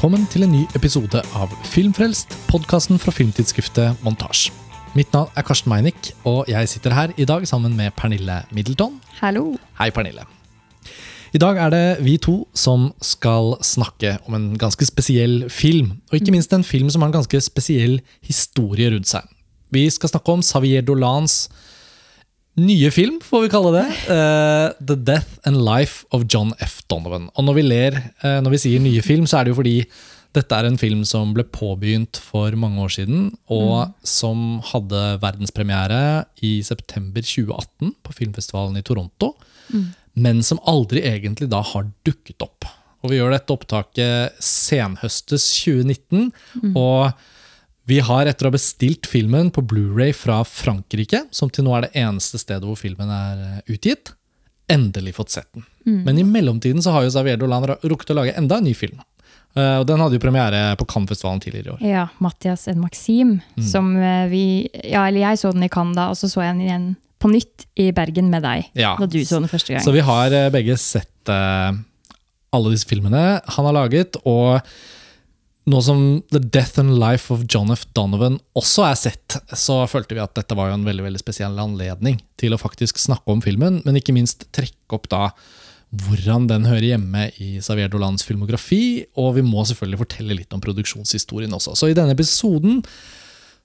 velkommen til en ny episode av Filmfrelst, podkasten fra filmtidsskriftet Montasj. Mitt navn er Karsten Meinick, og jeg sitter her i dag sammen med Pernille Middleton. Hallo. Hei, Pernille. I dag er det vi to som skal snakke om en ganske spesiell film. Og ikke minst en film som har en ganske spesiell historie rundt seg. Vi skal snakke om Xavier Dolans nye film, får vi kalle det. Uh, The Death and Life of John F. Donovan. Og når vi ler uh, når vi sier nye film, så er det jo fordi dette er en film som ble påbegynt for mange år siden, og mm. som hadde verdenspremiere i september 2018 på filmfestivalen i Toronto, mm. men som aldri egentlig da har dukket opp. Og vi gjør dette opptaket senhøstes 2019. Mm. og vi har, etter å ha bestilt filmen på Blu-ray fra Frankrike, som til nå er det eneste stedet hvor filmen er eh, utgitt, endelig fått sett den. Mm. Men i mellomtiden så har jo Xavier Dolan rukket å lage enda en ny film. Uh, og Den hadde jo premiere på Cannes-festivalen tidligere i år. Ja, 'Mathias en Maxim'. Mm. Som eh, vi Ja, eller jeg så den i Cannes da, og så så jeg den igjen på nytt i Bergen med deg. Ja. Da du så den første gang. Så vi har begge sett uh, alle disse filmene han har laget. og nå som The Death and Life of John F. Donovan også er sett, så følte vi at dette var jo en veldig veldig spesiell anledning til å faktisk snakke om filmen, men ikke minst trekke opp da hvordan den hører hjemme i Xavier Dolans filmografi, og vi må selvfølgelig fortelle litt om produksjonshistorien også. Så i denne episoden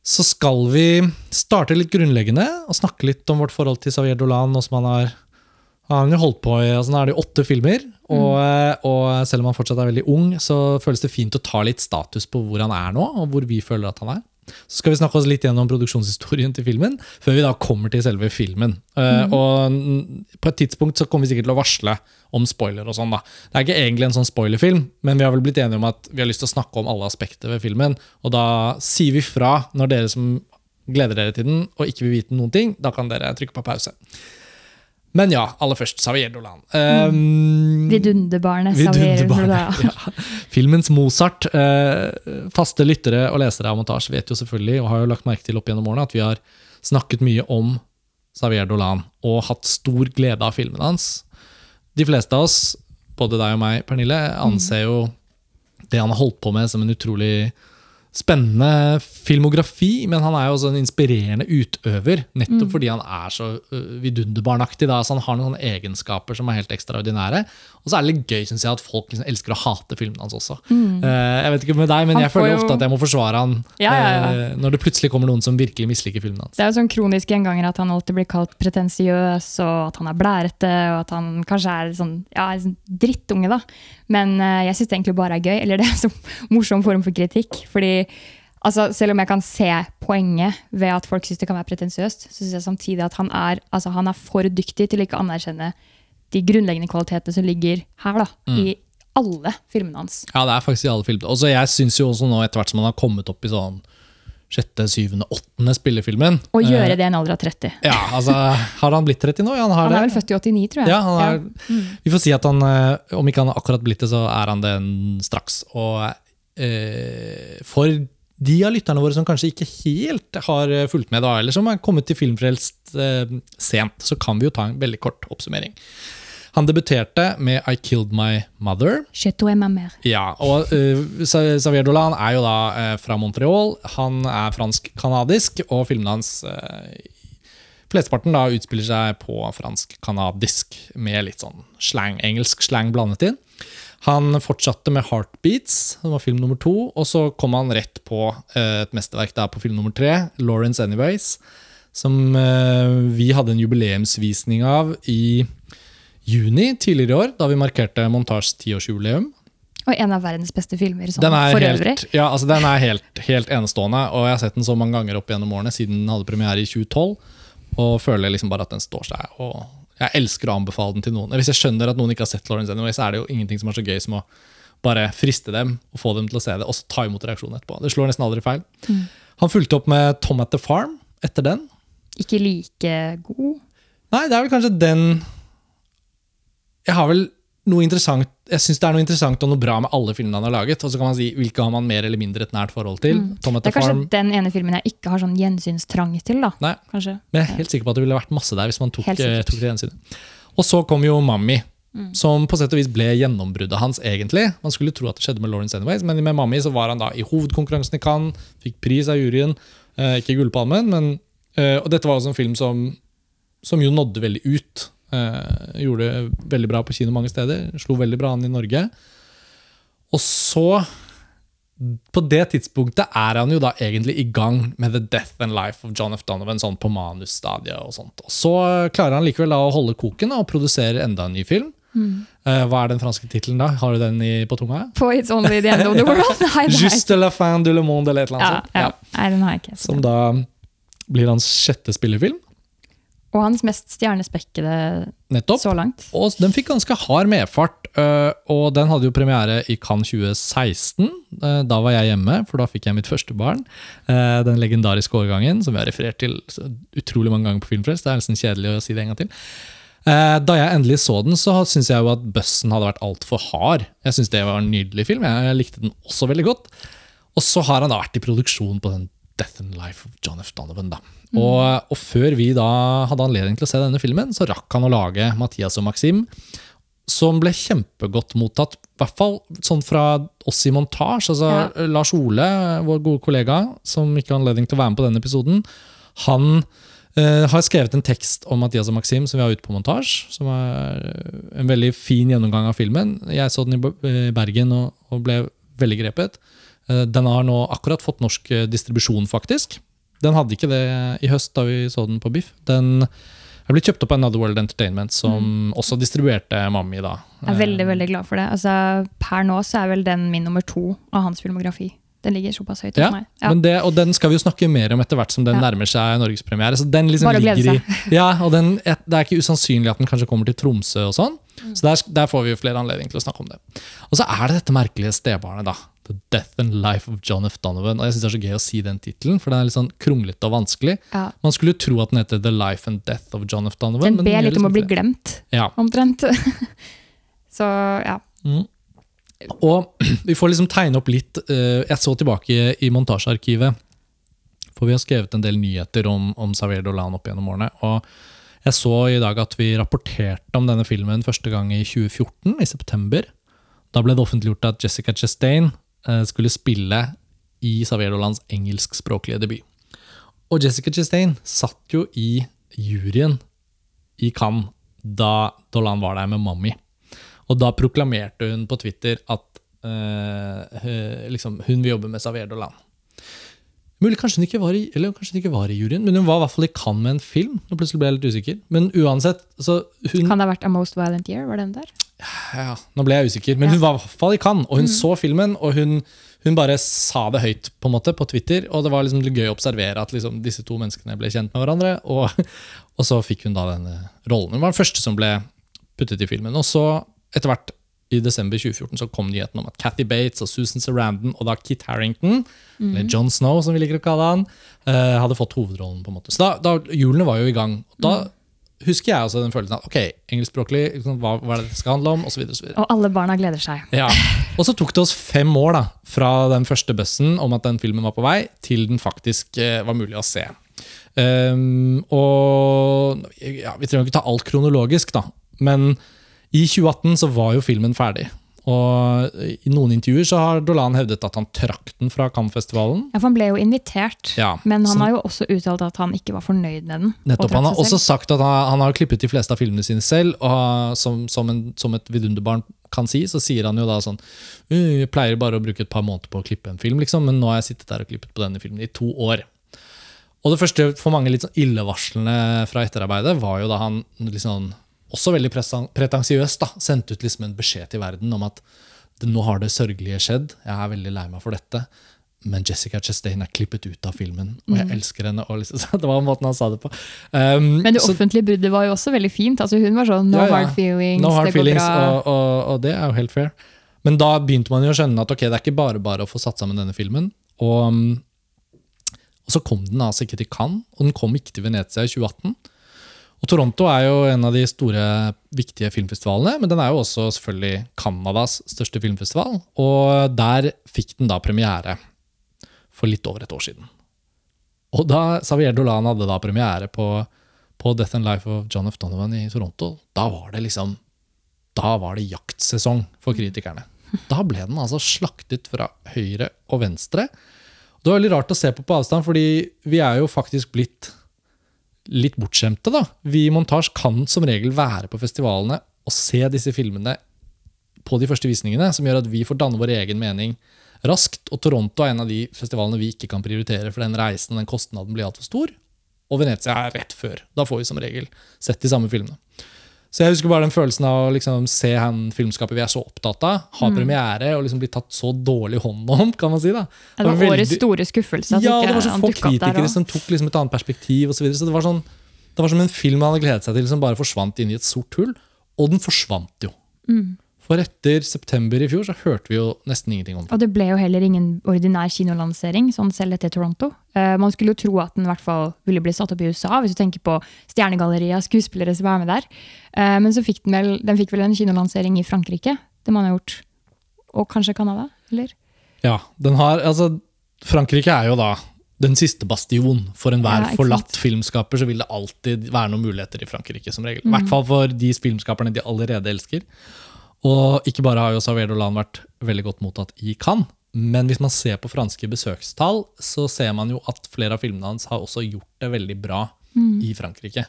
så skal vi starte litt grunnleggende og snakke litt om vårt forhold til Xavier Dolan, og som han har han har holdt på i altså Nå er det åtte filmer, og, mm. og, selv om han fortsatt er veldig ung, så føles det fint å ta litt status på hvor han er nå, og hvor vi føler at han er. Så skal vi snakke oss litt gjennom produksjonshistorien til filmen, før vi da kommer til selve filmen. Eh, mm. Uh, og på et tidspunkt så kommer vi sikkert til å varsle om spoiler og sånn. da. Det er ikke egentlig en sånn spoilerfilm, men vi har vel blitt enige om at vi har lyst til å snakke om alle aspekter ved filmen. Og da sier vi fra når dere som gleder dere til den og ikke vil vite noen ting, da kan dere trykke på pause. Men ja, aller først Xavier Dolan. Um, Vidunderbarnet Xavier Dolan. Ja. Filmens Mozart. Uh, faste lyttere og lesere av montasje vet jo selvfølgelig, og har jo lagt merke til opp gjennom årene, at vi har snakket mye om Xavier Dolan og hatt stor glede av filmen hans. De fleste av oss, både deg og meg, Pernille, anser jo det han har holdt på med, som en utrolig spennende filmografi, men han er jo også en inspirerende utøver. Nettopp mm. fordi han er så uh, vidunderbarnaktig. Da. Så han har noen egenskaper som er helt ekstraordinære. Og så er det litt gøy synes jeg, at folk liksom elsker å hate filmene hans også. Mm. Uh, jeg vet ikke med deg, men han jeg føler jo... ofte at jeg må forsvare han ja, ja, ja. Uh, når det plutselig kommer noen som virkelig misliker filmene hans. Det er jo sånn kronisk gjenganger at han alltid blir kalt pretensiøs, og at han er blærete, og at han kanskje er sånn, ja, en sånn drittunge. da. Men uh, jeg syns det egentlig bare er gøy. Eller det er en så morsom form for kritikk. fordi altså, Selv om jeg kan se poenget ved at folk syns det kan være pretensiøst, så syns jeg samtidig at han er, altså, han er, for dyktig til ikke å anerkjenne de grunnleggende kvalitetene som ligger her. da, mm. i alle filmene hans. Ja, det er faktisk i alle filmene. Også jeg syns jo også nå, etter hvert som han har kommet opp i sånn sjette, syvende, åttende spillefilmen Og gjøre eh, det i en alder av 30. Ja, altså, Har han blitt 30 nå? Ja, han, han, er vel født i 89, tror jeg. Ja, er, ja. Mm. Vi får si at han, eh, om ikke han har akkurat blitt det, så er han det straks. Og eh, for de av lytterne våre som kanskje ikke helt har eh, fulgt med, da, eller som har kommet til Filmfrelst eh, sent, så kan vi jo ta en veldig kort oppsummering. Han debuterte med I Killed My Mother. Ja, og uh, Xavier Dolan er jo da uh, fra Montreal. Han er fransk-canadisk, og filmene hans uh, Flesteparten da utspiller seg på fransk-canadisk med litt sånn slang, engelsk slang blandet inn. Han fortsatte med 'Heartbeats', som var film nummer to. Og så kom han rett på uh, et mesterverk på film nummer tre, 'Lawrence Anyways', som vi hadde en jubileumsvisning av i juni tidligere i år, da vi markerte Montasjes tiårsjubileum. Og en av verdens beste filmer sånn, for helt, øvrig. Ja, altså Den er helt, helt, enestående, og jeg har sett den så mange ganger opp gjennom årene siden den hadde premiere i 2012, og føler liksom bare at den står seg. og jeg elsker å anbefale den til noen. Hvis jeg skjønner at noen ikke har sett Lawrence Anyway, så er det jo ingenting som er så gøy som å bare friste dem og få dem til å se det, og så ta imot reaksjonen etterpå. Det slår nesten aldri feil. Mm. Han fulgte opp med Tom at the Farm etter den. Ikke like god? Nei, det er vel kanskje den Jeg har vel noe interessant jeg synes det er noe interessant og noe bra med alle filmene han har laget. Og så kan man si hvilke har man mer eller mindre et nært forhold til. Mm. det er kanskje Farm. den ene filmen jeg ikke har sånn gjensynstrang til. da. Nei, kanskje. Men jeg er helt sikker på at det ville vært masse der hvis man tok, eh, tok det gjensynet. Og så kom jo Mammi, Som på sett og vis ble gjennombruddet hans, egentlig. Man skulle tro at det skjedde med Lawrence anyways, men med Mami så var han da i hovedkonkurransen i Cannes, fikk pris av juryen. Eh, ikke Gullpalmen, men eh, Og dette var også en film som, som jo nådde veldig ut. Eh, gjorde det veldig bra på kino mange steder. Slo veldig bra an i Norge. Og så på det tidspunktet er han jo da egentlig i gang med The Death and Life of John F. Donovan sånn på manusstadiet. Og sånt. Og så klarer han likevel da å holde koken og produsere enda en ny film. Eh, hva er den franske tittelen, da? Har du den i, på tunga? På It's Only The End of the World? Nei, Juste la fin du le monde, eller et eller Ja, annet sånt. ja. Nei, den har jeg ikke. Som da blir hans sjette spillefilm. Og hans mest stjernespekkede Nettopp. så langt. Og den fikk ganske hard medfart, øh, og den hadde jo premiere i Cannes 2016. Øh, Da var jeg hjemme, for da fikk jeg mitt første barn. Øh, Den legendariske årgangen, som vi har referert til utrolig mange ganger på Filmfrelst. Det er nesten kjedelig å si det en gang til. Eh, Da jeg endelig så den, så syns jeg jo at bussen hadde vært altfor hard. Jeg syns det var en nydelig film. Jeg jeg likte den også veldig godt. Og så har han da vært i produksjon på den Death and Life of John F. Donovan. da. Og, og før vi da hadde anledning til å se denne filmen, så rakk han å lage Mathias og Maxim, som ble kjempegodt mottatt. I hvert fall sånn fra oss i montasje. Altså, Ja. Lars Ole, vår gode kollega, som ikke har anledning til å være med på denne episoden, han eh, har skrevet en tekst om Mathias og Maxim som vi har ute på montasje. Som er eh, en veldig fin gjennomgang av filmen. Jeg så den i eh, Bergen og, og ble veldig grepet. Eh, Den har nå akkurat fått norsk eh, distribusjon, faktisk. Den hadde ikke det i høst da vi så den på Biff. Den er blitt kjøpt opp av Another World Entertainment, som også distribuerte Mami. da. Jeg er veldig veldig glad for det. Altså, per nå så er vel den min nummer to av hans filmografi. Den ligger såpass høyt hos Ja, meg. Ja. Men det, og den skal vi jo snakke mer om etter hvert som den Ja. nærmer seg norgespremiere. Så liksom Bare å glede seg. i, ja, og den, det er ikke usannsynlig at den kanskje kommer til Tromsø og sånn. Så der, der får vi jo flere anledninger til å snakke om det. Og så er det dette merkelige stebarnet, da. The Death and Life of John F. Donovan. Og jeg synes det er så gøy å si den tittelen, for den er litt sånn kronglete og vanskelig. Ja. Man skulle tro at den heter The Life and Death of John F. Donovan. Den ber litt om liksom å bli glemt, Ja. omtrent. så ja. Og vi får liksom tegne opp litt eh, Jeg så tilbake i montasjearkivet, for vi har skrevet en del nyheter om, om Saver Dolan opp gjennom årene. Og jeg så i dag at vi rapporterte om denne filmen første gang i 2014, i september. Da ble det offentliggjort at Jessica Chastain skulle spille i Xavier Dolans engelskspråklige debut. Og Jessica Chastain satt jo i juryen i Cannes da Dolan var der med Mommy. Og da proklamerte hun på Twitter at eh, eh, liksom, hun vil jobbe med Xavier Dolan. Mulig kanskje hun ikke var i eller kanskje hun ikke var i juryen, men hun var i hvert fall i Cannes med en film. og plutselig ble jeg litt usikker. Men uansett, så hun Kan det ha vært A Most Violent Year? Var den der? ja, Nå ble jeg usikker, men hun var i hvert fall i Cannes, og hun så filmen, og hun, hun bare sa det høyt på en måte på Twitter. Og det var liksom gøy å observere at liksom disse to menneskene ble kjent med hverandre. Og, og så fikk hun da denne rollen. Hun var den første som ble puttet i filmen. Og så, etter hvert, i desember 2014 så kom nyheten om at Kathy Bates og Susan Sarandon og da Kit Harrington, eller John Snow som vi liker å kalle han, uh, hadde fått hovedrollen. på en måte. Så da, da Julene var jo i gang. Da husker jeg også den følelsen at ok, engelskspråklig, liksom, hva, hva er det det skal handle om, osv. Og alle barna gleder seg. Ja. Og så tok det oss fem år da, fra den første bussen om at den filmen var på vei, til den faktisk eh, var mulig å se. Um, og ja, Vi trenger ikke ta alt kronologisk, da, men i 2018 så var jo filmen ferdig. Og I noen intervjuer så har Dolan hevdet at han trakk den fra Cannes-festivalen. Ja, for Han ble jo invitert, Ja, men han så- har jo også uttalt at han ikke var fornøyd med den. Nettopp, og Han har også sagt at han, han har klippet de fleste av filmene sine selv. Og som, som, en, som et vidunderbarn kan si, så sier han jo da sånn «Uh, Jeg pleier bare å bruke et par måneder på å klippe en film, liksom, men nå har jeg sittet der og klippet på denne filmen i to år. Og det første for mange litt sånn illevarslende fra etterarbeidet var jo da han liksom, også veldig pretensiøst da, sendte ut liksom en beskjed til verden om at nå har det sørgelige skjedd, jeg er veldig lei meg for dette. Men Jessica Chastain er klippet ut av filmen, og jeg elsker henne. Liksom, det var måten han sa det på. Um, Men det offentlige bruddet var jo også veldig fint. Altså Hun var sånn no Ja, ja. hard feelings, No hard det går feelings, bra. og, og, og det er jo helt fair. Men da begynte man jo å skjønne at ok, det er ikke bare bare å få satt sammen denne filmen. Og, um, og så kom den altså ikke til Cannes, og den kom ikke til Venezia i 2018. Og Toronto er jo en av de store, viktige filmfestivalene, men den er jo også selvfølgelig Canadas største filmfestival. Og der fikk den da premiere for litt over et år siden. Og da Xavier Dolan hadde da premiere på, på Death and Life of John F. Donovan i Toronto, da var det liksom da var det jaktsesong for kritikerne. Da ble den altså slaktet fra høyre og venstre. Det var veldig rart å se på på avstand, fordi vi er jo faktisk blitt litt bortskjemte. da. Vi i Montasj kan som regel være på festivalene og se disse filmene på de første visningene, som gjør at vi får danne vår egen mening raskt. Og Toronto er en av de festivalene vi ikke kan prioritere, for den reisen og den kostnaden blir altfor stor. Og Venezia er rett før. Da får vi som regel sett de samme filmene. Så jeg husker bare den følelsen av å liksom se han filmskapet vi er så opptatt av, ha premiere og liksom bli tatt så dårlig hånd om, kan man si. da. Det var veldig- årets store skuffelse. ja, det var så få kritikere som tok liksom et annet perspektiv Og Så, videre. så det var sånn det var som en film han hadde gledet seg til, som bare forsvant inn i et sort hull. Og den forsvant jo. Mm. For etter september i fjor så hørte vi jo nesten ingenting om det. Og det ble jo heller ingen ordinær kinolansering, sånn selv etter Toronto. Uh, man skulle jo tro at den i hvert fall ville bli satt opp i USA, hvis du tenker på stjernegalleriet av skuespillere som er med der. Uh, men så fikk den vel, den fikk vel en kinolansering i Frankrike, det man har gjort. Og kanskje Canada, eller? Ja, den har, altså Frankrike er jo da den siste bastion. For enhver Ja, forlatt filmskaper så vil det alltid være noen muligheter i Frankrike. som regel. I Mm. hvert fall for de filmskaperne de allerede elsker. Og ikke bare har jo Saver Dolan vært veldig godt mottatt i Cannes, men hvis man ser på franske besøkstall, så ser man jo at flere av filmene hans har også gjort det veldig bra i Frankrike.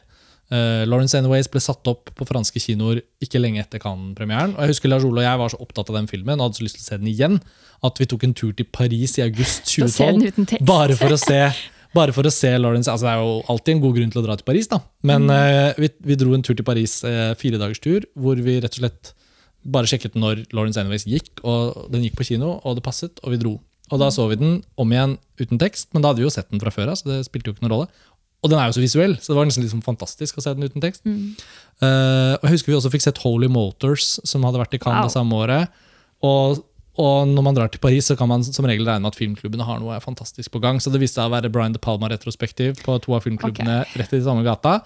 Uh, Lawrence Anyways ble satt opp på franske kinoer ikke lenge etter Cannes-premieren. Og jeg husker Lars Ole og jeg var så opptatt av den filmen og hadde så lyst til å se den igjen, at vi tok en tur til Paris i august Da ser den 2012 bare for å se bare for å se Lawrence, altså Det er jo alltid en god grunn til å dra til Paris, da. Men Mm. uh, vi, vi dro en tur til Paris, uh, fire dagers tur, hvor vi rett og slett bare sjekket når Lawrence Anyways gikk, og den gikk på kino, og det passet, og vi dro. Og da så vi den om igjen uten tekst, men da hadde vi jo sett den fra før av, så det spilte jo ikke noen rolle. Og den er jo så visuell, så det var nesten liksom fantastisk å se den uten tekst. Eh, og jeg husker vi også fikk sett Holy Motors, som hadde vært i Cannes Wow. det samme året. Og, og når man drar til Paris, så kan man som regel regne med at filmklubbene har noe fantastisk på gang. Så det viste seg å være Brian De Palma-retrospektiv på to av filmklubbene rett i samme gata.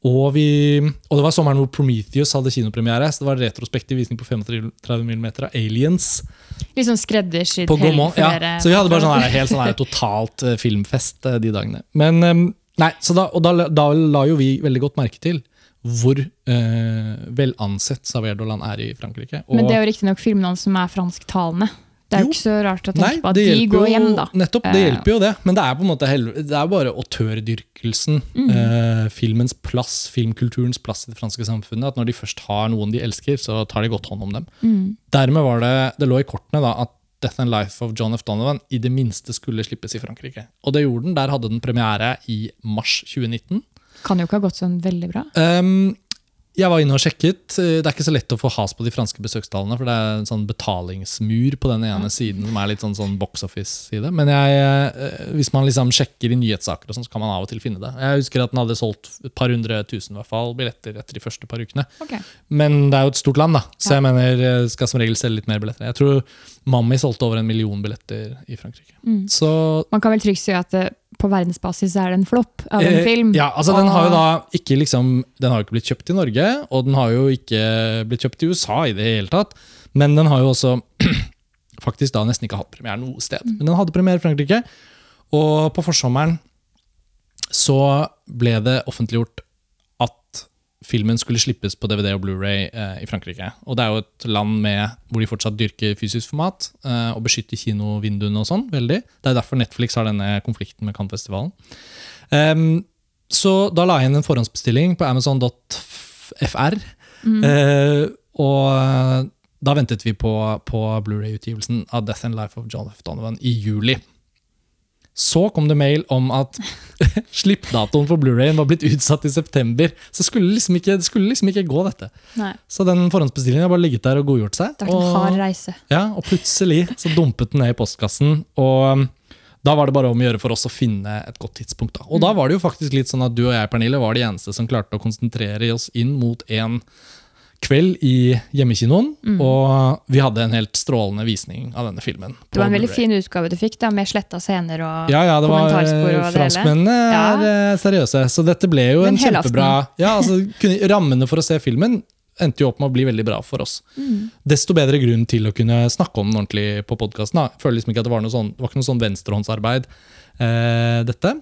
Og, vi, og det var sommeren hvor Prometheus hadde kinopremiere. Så det var retrospektiv visning på 35 mm av Aliens Liksom skreddersydd helg Ja, så vi hadde bare sånn helt sånn totalt eh, filmfest eh, de dagene. Men eh, nei, så da, og da, da la jo vi veldig godt merke til hvor eh, vel ansett Saver er i Frankrike. Og, Men det er jo riktignok filmene som er fransktalende. Det er jo ikke så rart å tenke Nei, på at de går jo- hjem, da. Nettopp, det hjelper jo det. Men det er på en måte det er bare autørdyrkelsen, Mm. eh, filmens plass, filmkulturens plass i det franske samfunnet. At når de først har noen de elsker, så tar de godt hånd om dem. Mm. Dermed var det, det lå i kortene da, at Death and Life of John F. Donovan i det minste skulle slippes i Frankrike. Og det gjorde den. Der hadde den premiere i mars 2019. Kan jo ikke ha gått sånn veldig bra. Um, jeg var inne og sjekket. Det er ikke så lett å få has på de franske besøkstallene, for det er en sånn betalingsmur på den ene siden som er litt sånn, sånn box office-side. Men jeg, eh, hvis man liksom sjekker i nyhetssaker, og sånn, så kan man av og til finne det. Jeg husker at den hadde solgt et par hundre tusen i hvert fall, billetter etter de første par ukene. Okay. Men det er jo et stort land, da, så jeg mener eh, skal som regel selge litt mer billetter. Jeg tror Mammi solgte over en million billetter i Frankrike. Mm. Så Man kan vel trygt si at eh, på verdensbasis er det en flopp av en Eh, film. Ja, altså Den har jo da ikke liksom Den har ikke blitt kjøpt i Norge, og den har jo ikke blitt kjøpt i USA i det hele tatt. Men den har jo også faktisk da nesten ikke hatt premiere noe sted. Men den hadde premiere i Frankrike, og på forsommeren så ble det offentliggjort filmen skulle slippes på DVD og Blu-ray eh, i Frankrike. Og det er jo et land med, hvor de fortsatt dyrker fysisk format eh, og beskytter kinovinduene og sånn. veldig. Det er derfor Netflix har denne konflikten med Cannes-festivalen. Um, så da la jeg inn en forhåndsbestilling på amazon.fr. Eh, og da ventet vi på, på Blu-ray-utgivelsen av Death and Life of John F. Donovan i juli. Så kom det mail om at slippdatoen for Blu-rayen var blitt utsatt i september. Så skulle liksom ikke, det skulle liksom ikke gå, dette. Nei, Så den forhåndsbestillingen har bare ligget der og godgjort seg. det har vært en hard reise. ja, og plutselig så dumpet den ned i postkassen. Og um, da var det bare om å gjøre for oss å finne et godt tidspunkt. Da. Og da var det jo faktisk litt sånn at du og jeg Pernille, var de eneste som klarte å konsentrere oss inn mot en kveld i hjemmekinoen. Og vi hadde en helt strålende visning av denne filmen. Det var en veldig fin utgave du fikk, da, med sletta scener og Ja, ja, det var eh. Franskmennene er ja. seriøse. Så dette ble jo Men en kjempebra ja, altså, kunne, Rammene for å se filmen endte jo opp med å bli veldig bra for oss. Mm. Desto bedre grunn til å kunne snakke om den ordentlig på podkasten. Føler liksom ikke at det var noe sånn, det var ikke noe sånn venstrehåndsarbeid, eh, dette.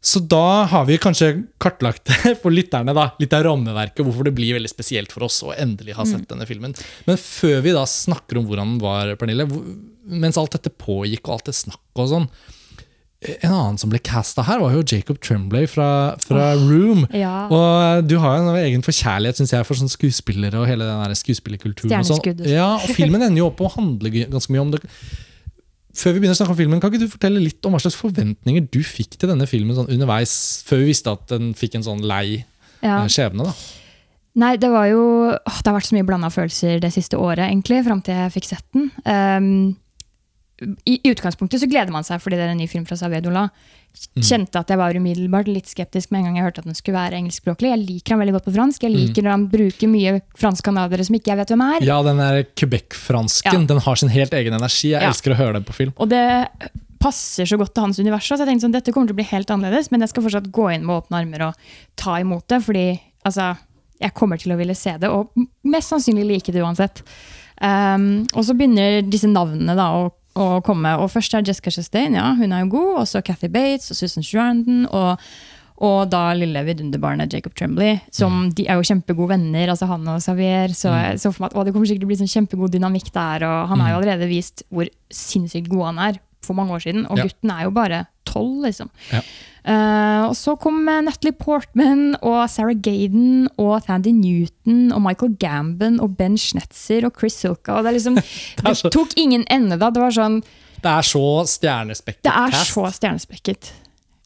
Så da har vi kanskje kartlagt det for lytterne, da, litt av rammeverket, hvorfor det blir veldig spesielt for oss å endelig ha sett denne filmen. Men før vi da snakker om hvordan den var, Pernille, mens alt dette pågikk og alt det snakket og sånn En annen som ble casta her, var jo Jacob Tremblay fra, fra Room. Ja. Og du har jo en egen forkjærlighet synes jeg, for sånn skuespillere og hele den skuespillerkulturen. og sånn. Ja, og filmen ender jo opp og å handle ganske mye om det. Før vi begynner å snakke om filmen, Kan ikke du fortelle litt om hva slags forventninger du fikk til denne filmen sånn underveis, før vi visste at den fikk en sånn lei Ja. eh, skjebne? da? Nei, det var jo åh, Det har vært så mye blanda følelser det siste året, egentlig, fram til jeg fikk sett den. Um, i, utgangspunktet så gleder man seg fordi det er en ny film fra Savedola. Kjente at jeg var umiddelbart litt skeptisk med en gang jeg hørte at den skulle være engelskspråklig. Jeg liker han veldig godt på fransk. Jeg liker når han bruker mye fransk-canadiere som ikke jeg vet hvem er. Ja, den der Quebec-fransken Ja. den har sin helt egen energi. Jeg Ja. elsker å høre den på film. Og det passer så godt til hans univers. Så jeg tenkte sånn, dette kommer til å bli helt annerledes, men jeg skal fortsatt gå inn med åpne armer og ta imot det. Fordi altså, jeg kommer til å ville se det, og mest sannsynlig like det uansett. Um, og så begynner disse navnene da å, å komme. Og først er Jessica Chastain, ja, hun er jo god. Og så Cathy Bates og Susan Sarandon. Og, og da lille vidunderbarnet Jacob Tremblay. Som de er jo kjempegode venner, altså han og Xavier. Så jeg så for meg at å, det kommer sikkert til å bli sånn kjempegod dynamikk der. Og han har jo allerede vist hvor sinnssykt god han er for mange år siden. Og gutten er jo bare tolv, liksom. Ja. Uh, og så kom eh, Natalie Portman og Sarah Gaden og Thandy Newton og Michael Gambon og Ben Schnetzer og Chris Silka. Og det, er liksom, det så- det tok ingen ende da. Det var sånn, Det er så stjernespekket det er så stjernespekket.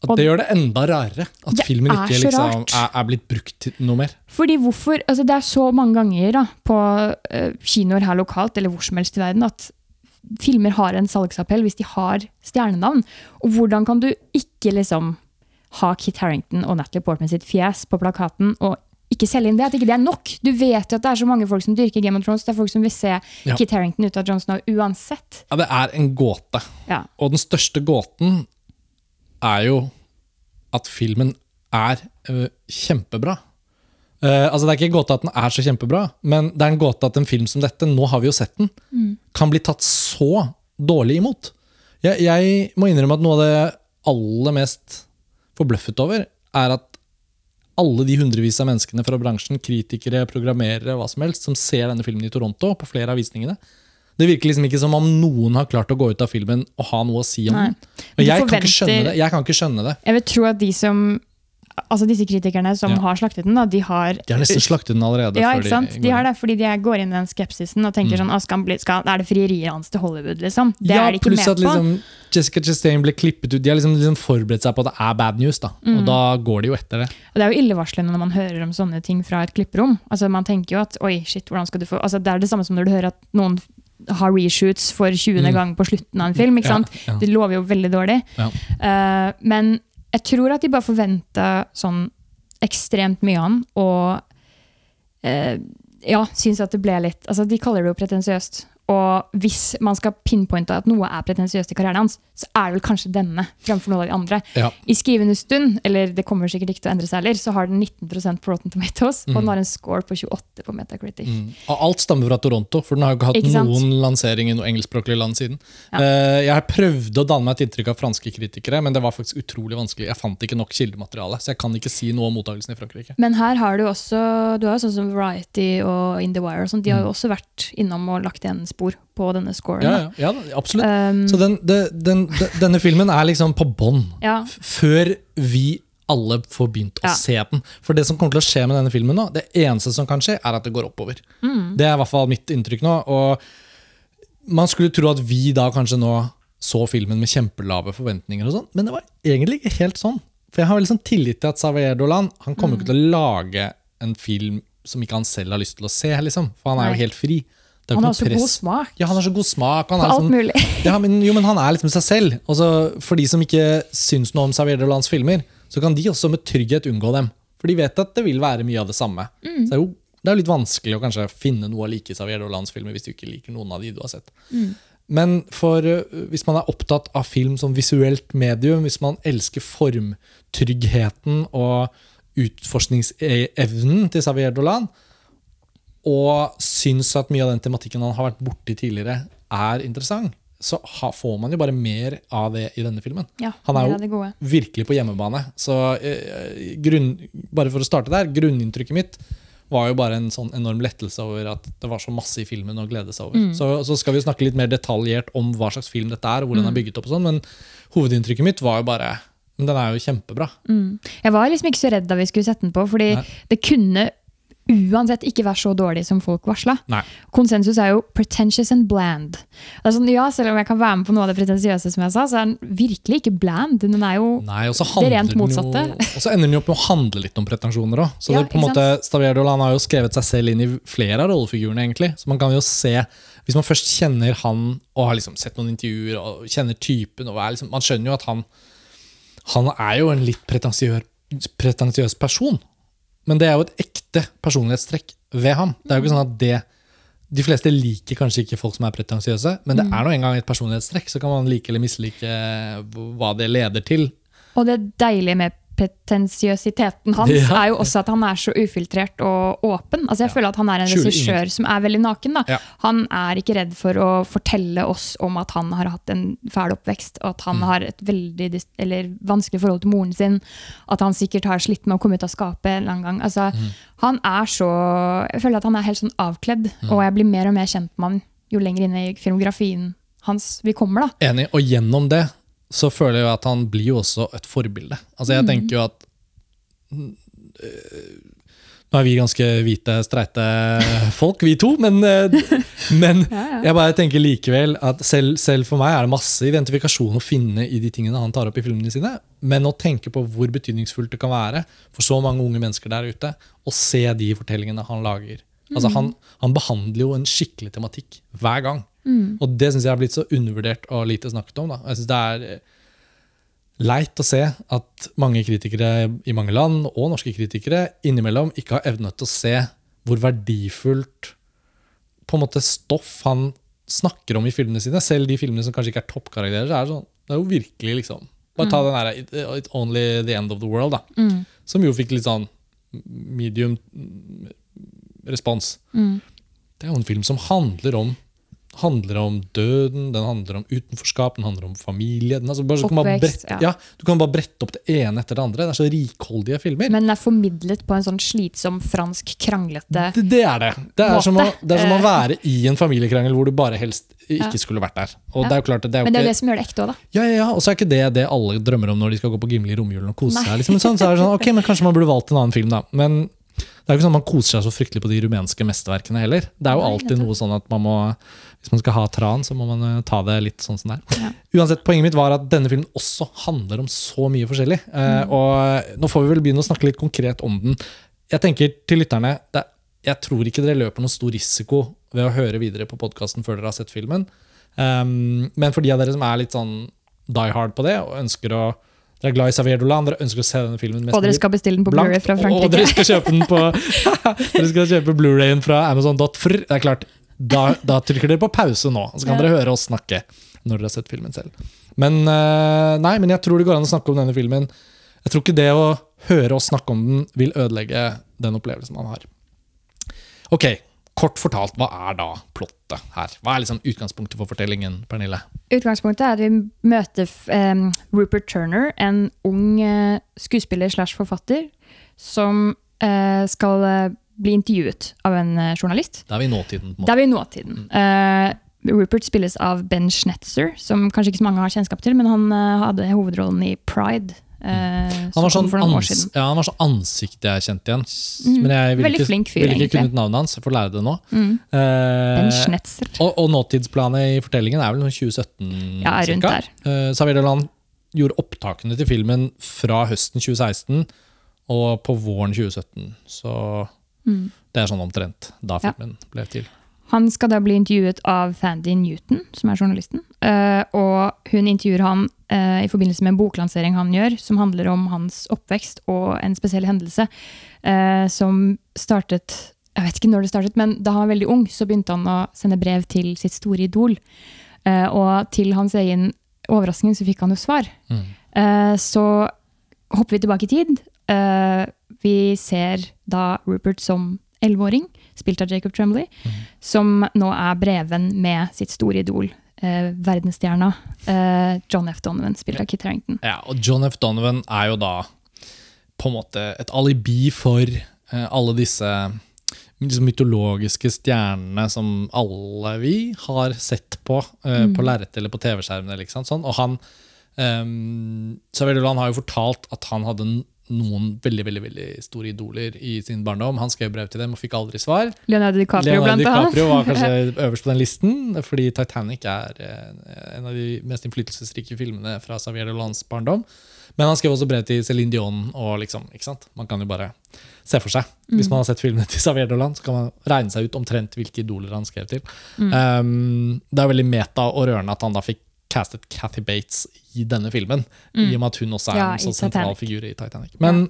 Og det gjør det enda rarere at filmen er ikke så liksom, er, er blitt brukt til noe mer. Fordi hvorfor, altså Det er så mange ganger da, på uh, kinoer her lokalt eller hvor som helst i verden at filmer har en salgsappell hvis de har stjernenavn. Og hvordan kan du ikke liksom ha Kit Harrington og Natalie Portman sitt fjes på plakaten og ikke selge inn det? At ikke det er nok? Du vet jo at det er så mange folk som dyrker Game of Thrones. Det er folk som vil se Ja. Kit Harrington ut av Jon Snow uansett. Ja, Det er en gåte. Ja. Og den største gåten er jo at filmen er øh, kjempebra. Eh, altså Det er ikke en gåte at den er så kjempebra, men det er en gåte at en film som dette, nå har vi jo sett den, kan bli tatt så dårlig imot. Jeg, jeg må innrømme at noe av det aller mest forbløffet over, er at alle de hundrevis av menneskene fra bransjen, kritikere, programmerere, hva som helst, som ser denne filmen i Toronto på flere av visningene, det virker liksom ikke som om noen har klart å gå ut av filmen og ha noe å si om Nei. den. Og jeg kan, ikke det. jeg kan ikke skjønne det. Jeg vil tro at de som Altså disse kritikerne som Ja. har slaktet den, da, de har De har nesten slaktet den allerede. Ja, ikke sant? De har det fordi de går inn i den skepsisen og tenker sånn «Å, skal bli, skal, Er det frieriet hans til Hollywood, liksom? Det ja, er de ikke med at på. liksom, Jessica Chastain ble klippet ut. De har liksom, liksom forberedt seg på at det er bad news, da. Mm. og da går de jo etter det. Og det er jo illevarslende når man hører om sånne ting fra et klipperom. Altså Man tenker jo at oi, shit, hvordan skal du få Altså Det er det samme som når du hører at noen har reshoots for 20. Mm. gang på slutten av en film. ikke sant? ja. Det lover jo veldig dårlig. Ja. Uh, men jeg tror at de bare forventa sånn ekstremt mye av han, og eh, ja, syns at det ble litt altså De kaller det jo pretensiøst. Og hvis man skal pinpointe at noe er pretensiøst i karrieren hans, så er det vel kanskje denne fremfor noen av de andre. Ja. I skrivende stund, eller det kommer sikkert ikke til å endre seg heller, så har den 19 på Rotten Tomatoes, og den har en score på 28 på Metacritic. Mm. Og alt stammer fra Toronto, for den har jo ikke hatt Ikke noen lansering i noe engelskspråklig land siden. Ja. Eh, jeg prøvde å danne meg et inntrykk av franske kritikere, men det var faktisk utrolig vanskelig. Jeg fant ikke nok kildemateriale, så jeg kan ikke si noe om mottakelsen i Frankrike. Men her har du også du har sånn som Variety og In The Wire. Og sånt, de har Mm. jo også vært innom og lagt igjen spor på denne scoren. Ja, ja, ja absolutt. Um, Så den, den, den, denne filmen er liksom på bånn. ja. Før vi alle får begynt å se den. For det som kommer til å skje med denne filmen nå, det eneste som kan skje, er at det går oppover. Mm. Det er i hvert fall mitt inntrykk nå. Og man skulle tro at vi da kanskje nå så filmen med kjempelave forventninger, og sånn, men det var egentlig ikke helt sånn. For jeg har veldig sånn tillit til at Xavier Dolan han kommer ikke til å lage en film som ikke han selv har lyst til å se, liksom. For han er jo helt fri. Han har så så god smak Ja, han har så god smak. Han på alt sånn, mulig. ja, men, jo, men han er liksom seg selv. Også for de som ikke syns noe om Xavier Dolans filmer, så kan de også med trygghet unngå dem. For de vet at det vil være mye av det samme. Så det er jo det er litt vanskelig å kanskje finne noe å like i Xavier Dolans filmer hvis du ikke liker noen av de du har sett. Men for, uh, hvis man er opptatt av film som visuelt medium, hvis man elsker formtryggheten og utforskningsevnen til Xavier Dolan, og syns at mye av den tematikken han har vært borti tidligere, er interessant, så ha, får man jo bare mer av det i denne filmen. Ja, Han er mer jo-. Virkelig på hjemmebane. Så eh, grunn, bare for å starte der, grunninntrykket mitt var jo bare en sånn enorm lettelse over at det var så masse i filmen å glede seg over. Mm. Så, så skal vi jo snakke litt mer detaljert om hva slags film dette er, og hvordan Mm. den er bygget opp og sånn, men hovedinntrykket mitt var jo bare men Den er jo kjempebra. Mm. Jeg var liksom ikke så redd da vi skulle sette den på, fordi Nei. det kunne uansett ikke være så dårlig som folk varsla. Konsensus er jo pretentious and bland. Det er sånn, ja, Selv om jeg kan være med på noe av det pretensiøse, som jeg sa, så er den virkelig ikke bland. Den er jo Nei, Det rent jo- motsatte. Og så ender den jo opp med å handle litt om pretensjoner òg. Så Ja, det, på en måte, Stavier har jo skrevet seg selv inn i flere av rollefigurene, egentlig. Så man kan jo se Hvis man først kjenner han og har liksom sett noen intervjuer og kjenner typen og liksom, Man skjønner jo at han Han er jo en litt pretensiøs person. Men det er jo et ekte personlighetstrekk ved ham. Det er jo ikke sånn at det De fleste liker kanskje ikke folk som er pretensiøse, men det er nå engang et personlighetstrekk. Så kan man like eller mislike hva det leder til. Og det deilige med pretensiøsiteten hans Ja. er jo også at han er så ufiltrert og åpen. Altså Jeg føler at han er en regissør som er veldig naken. Ja. Han er ikke redd for å fortelle oss om at han har hatt en fæl oppvekst, og at han Mm. har et veldig eller vanskelig forhold til moren sin. At han sikkert har slitt med å komme ut av skapet en gang. Altså, Mm. Han er så Jeg føler at han er helt sånn avkledd, Mm. og jeg blir mer og mer kjent med han jo lenger inn i filmografien hans vi kommer. da. Enig. Og gjennom det så føler jeg at han blir jo også et forbilde. Altså jeg tenker jo at mm, øh, Nå er vi ganske hvite, streite folk, vi to, men, øh, men jeg bare tenker likevel at selv, selv for meg er det masse identifikasjon å finne i de tingene han tar opp i filmene sine. Men å tenke på hvor betydningsfullt det kan være for så mange unge mennesker der ute, å se de fortellingene han lager. Altså han, han behandler jo en skikkelig tematikk hver gang. Og det syns jeg har blitt så undervurdert og lite snakket om. Da. Jeg synes det er eh, leit å se at mange kritikere i mange land, og norske kritikere, innimellom ikke har evnet å se hvor verdifullt på en måte stoff han snakker om i filmene sine. Selv de filmene som kanskje ikke er toppkarakterer. så er det, sånn, det er jo virkelig liksom Bare ta den der It's Only The End of the World, da. Som jo fikk litt sånn medium mm, respons. Det er jo en film som handler om handler om døden, den handler om utenforskap, den handler om familie. Den, altså bare, Oppvekst, brette, ja. ja, du kan bare brette opp det ene etter det andre. Det er så rikholdige filmer. Men den er formidlet på en sånn slitsom, fransk, kranglete det, det er det. Det er, som å, det er som å Eh. være i en familiekrangel hvor du bare helst ikke skulle vært der. Og det er jo klart, det er jo Men det er jo ikke det som gjør det ekte òg, da. ja, ja, ja, Og så er ikke det det alle drømmer om når de skal gå på Gimli i romjulen og kose Nei. seg. Liksom, sånn, så er det sånn, ok, men Kanskje man burde valgt en annen film, da. Men det er jo ikke sånn at man koser seg så fryktelig på de rumenske mesterverkene heller. Det er jo alltid noe sånn at man må Hvis man skal ha tran, så må man eh, ta det litt sånn som det er. Ja. Uansett, Poenget mitt var at denne filmen også handler om så mye forskjellig. Eh, Mm. og nå får vi vel begynne å snakke litt konkret om den. Jeg tenker til lytterne, det, jeg tror ikke dere løper noen stor risiko ved å høre videre på podkasten før dere har sett filmen. Um, men for de av dere som er litt sånn die hard på det, og ønsker å dere er glad i Xavier Dolan, dere ønsker å se denne filmen mest Og dere skal bestille den på Blu-ray fra Frankrike. Og dere skal kjøpe den på Dere skal kjøpe Blu-rayen fra Amazon.fr. Det er klart, da, da trykker dere på pause nå, så kan Ja. dere høre oss snakke når dere har sett filmen selv. Men eh, nei, men jeg tror det går an å snakke om denne filmen. Jeg tror ikke det å høre oss snakke om den vil ødelegge den opplevelsen man har. Ok, kort fortalt, hva er da plottet her? Hva er liksom utgangspunktet for fortellingen, Pernille? Utgangspunktet er at vi møter um, Rupert Turner, en ung uh, skuespiller slash forfatter, som uh, skal eh, bli intervjuet av en eh, journalist. Da er vi i nåtiden. Da er vi i nåtiden. Uh, Rupert spilles av Ben Schnetzer, som kanskje ikke så mange har kjennskap til, men han uh, hadde hovedrollen i Pride. eh, Han var, sånn ans ja, han var sånn ansikt jeg kjente igjen. Men jeg ville ikke, flink fyr, vil ikke kunne ut navnet hans. Jeg får lære det nå. Mm. Uh, Ben Schnetzer. og, og nåtidsplanet i fortellingen er vel noe 2017? Ja, rundt cirka. der. Xavier gjorde opptakene til filmen fra høsten 2016 og på våren 2017. Så det er sånn omtrent da filmen Ja. ble til. Han skal da bli intervjuet av Fandy Newton, som er journalisten. Eh, og hun intervjuer han eh, i forbindelse med en boklansering han gjør, som handler om hans oppvekst og en spesiell hendelse eh, som startet Jeg vet ikke når det startet, men da han var veldig ung, så begynte han å sende brev til sitt store idol. Og til hans egen overraskning så fikk han jo svar. Mm. Så hopper vi tilbake i tid. Eh, vi ser da Rupert som elleveåring, spilt av Jacob Tremblay, som nå er breven med sitt store idol eh, verdensstjerna eh, John F. Donovan, spilt av Kit Harington. Ja, og John F. Donovan er jo da på en måte et alibi for alle disse liksom mytologiske stjernene som alle vi har sett på eh, på lerretet eller på TV-skjermene. Liksom, sånn. Og han um, Xavier Dolan har jo fortalt at han hadde noen veldig veldig, veldig store idoler i sin barndom. Han skrev brev til dem og fikk aldri svar. Leonardo DiCaprio, Leonardo. DiCaprio var kanskje øverst på den listen, fordi Titanic er eh, en av de mest innflytelsesrike filmene fra Xavier Dolans barndom. Men han skrev også brev til Céline Dion. og liksom, ikke sant? Man kan jo bare se for seg. Hvis man har sett filmene til Xavier Dolan, så kan man regne seg ut omtrent hvilke idoler han skrev til. Um, det er veldig meta og rørende at han da fikk castet Cathy Bates i denne filmen. I og med at hun også er Ja, en sånn så sentral figur i Titanic. Men,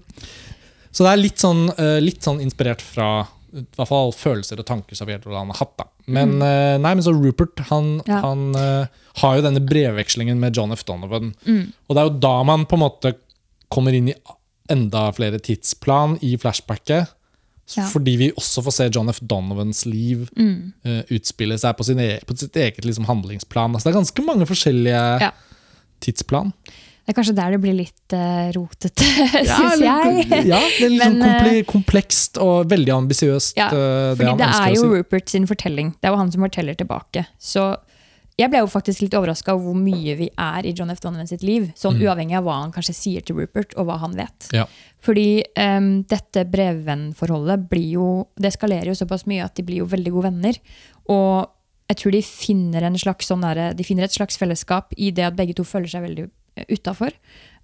Så det er litt sånn, eh, litt sånn inspirert fra i hvert fall følelser og tanker som Dolan har hatt. da. Men, eh, nei, men så Rupert han, Ja. han uh, har jo denne brevvekslingen med John F. Donovan. Mm. Og det er jo da man på en måte kommer inn i enda flere tidsplan i flashbacket. Ja. Fordi vi også får se John F. Donovans liv Mm. uh, utspille seg på, sin e på sitt eget liksom, handlingsplan. Altså, det er ganske mange forskjellige Ja. tidsplan. Det er kanskje der det blir litt uh, rotete, Ja, syns jeg. Ja, det er sånn Men, eh, komplekst og veldig ambisiøst. Ja, Fordi det ønsker er jo si. Rupert sin fortelling. Det er jo han som forteller tilbake. Så jeg ble jo faktisk litt overraska over hvor mye vi er i John F. Donovan sitt liv. Sånn uavhengig av hva han kanskje sier til Rupert, og hva han vet. Ja. Fordi um, dette brevvennforholdet blir jo Det eskalerer jo såpass mye at de blir jo veldig gode venner. Og jeg tror de finner, en slags sånn der, de finner et slags fellesskap i det at begge to føler seg veldig utafor.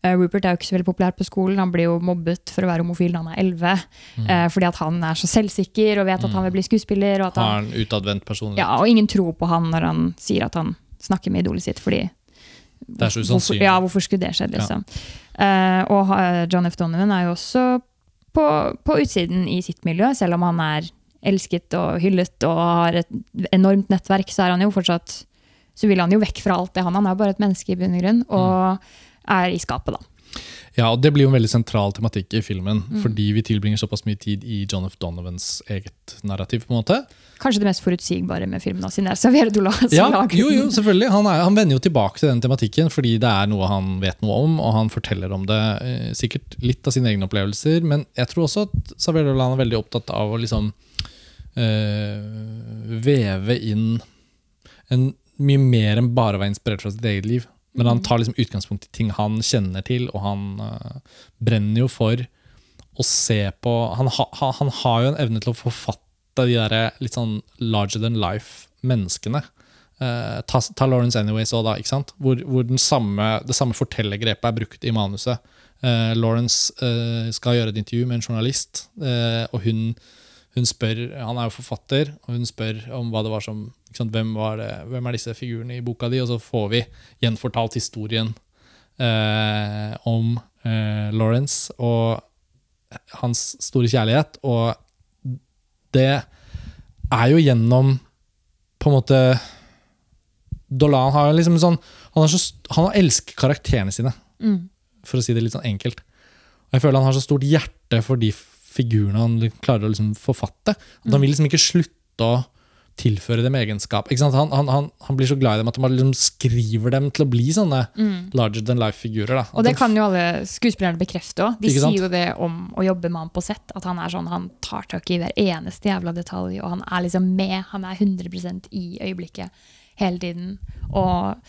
Rupert er jo ikke så veldig populær på skolen. Han blir jo mobbet for å være homofil da han er 11. eh, fordi at han er så selvsikker og vet at han vil bli skuespiller. Og, Har en utadvendt personlighet. ja, og ingen tror på han når han sier at han snakker med idolet sitt. fordi Det er så Hvorfor, ja, hvorfor skulle det skjedd, liksom? Eh, og John F. Donovan er jo også på, på utsiden i sitt miljø, selv om han er elsket og hyllet og har et enormt nettverk, så er han jo fortsatt så vil han jo vekk fra alt det han. Han er jo bare et menneske i bunn og grunn, og er i skapet, da. Ja, og Det blir jo en veldig sentral tematikk i filmen, Mm. fordi vi tilbringer såpass mye tid i John F. Donovans eget narrativ. på en måte. Kanskje det mest forutsigbare med filmen, sin er Xavier Dolan som Ja, lager jo, jo, selvfølgelig. Han, er, han vender jo tilbake til den tematikken fordi det er noe han vet noe om, og han forteller om det. Eh, sikkert litt av sine egne opplevelser, men jeg tror også at Xavier Dolan er veldig opptatt av å liksom eh, veve inn en, mye mer enn bare å være inspirert fra sitt eget liv. Men han tar liksom utgangspunkt i ting han kjenner til, og han uh, brenner jo for å se på Han, ha, ha- han har jo en evne til å forfatte de der litt sånn larger than life-menneskene. Uh, ta, ta Lawrence Anyways òg, da. ikke sant? Hvor, hvor den samme, det samme fortellergrepet er brukt i manuset. Uh, Lawrence eh, skal gjøre et intervju med en journalist, eh, og hun, hun spør Han er jo forfatter, og hun spør om hva det var som sant, hvem, var det, hvem er disse figurene i boka di? Og så får vi gjenfortalt historien eh, om eh, Lawrence og hans store kjærlighet. Og det er jo gjennom på en måte Dolan har liksom sånn Han, har så, han elsker karakterene sine, Mm. for å si det litt sånn enkelt. Og jeg føler han har så stort hjerte for de figurene han klarer å liksom forfatte. At han vil liksom ikke slutte å tilføre dem egenskap. Han, han, han, han blir så glad i dem at han liksom skriver dem til å bli sånne larger than life-figurer. Mm. Og det kan jo alle skuespillerne bekrefte òg. De sier jo det om å jobbe med han på sett. At han er sånn, han tar tak i hver eneste jævla detalj, og han er liksom med. Han er 100 i øyeblikket hele tiden. Og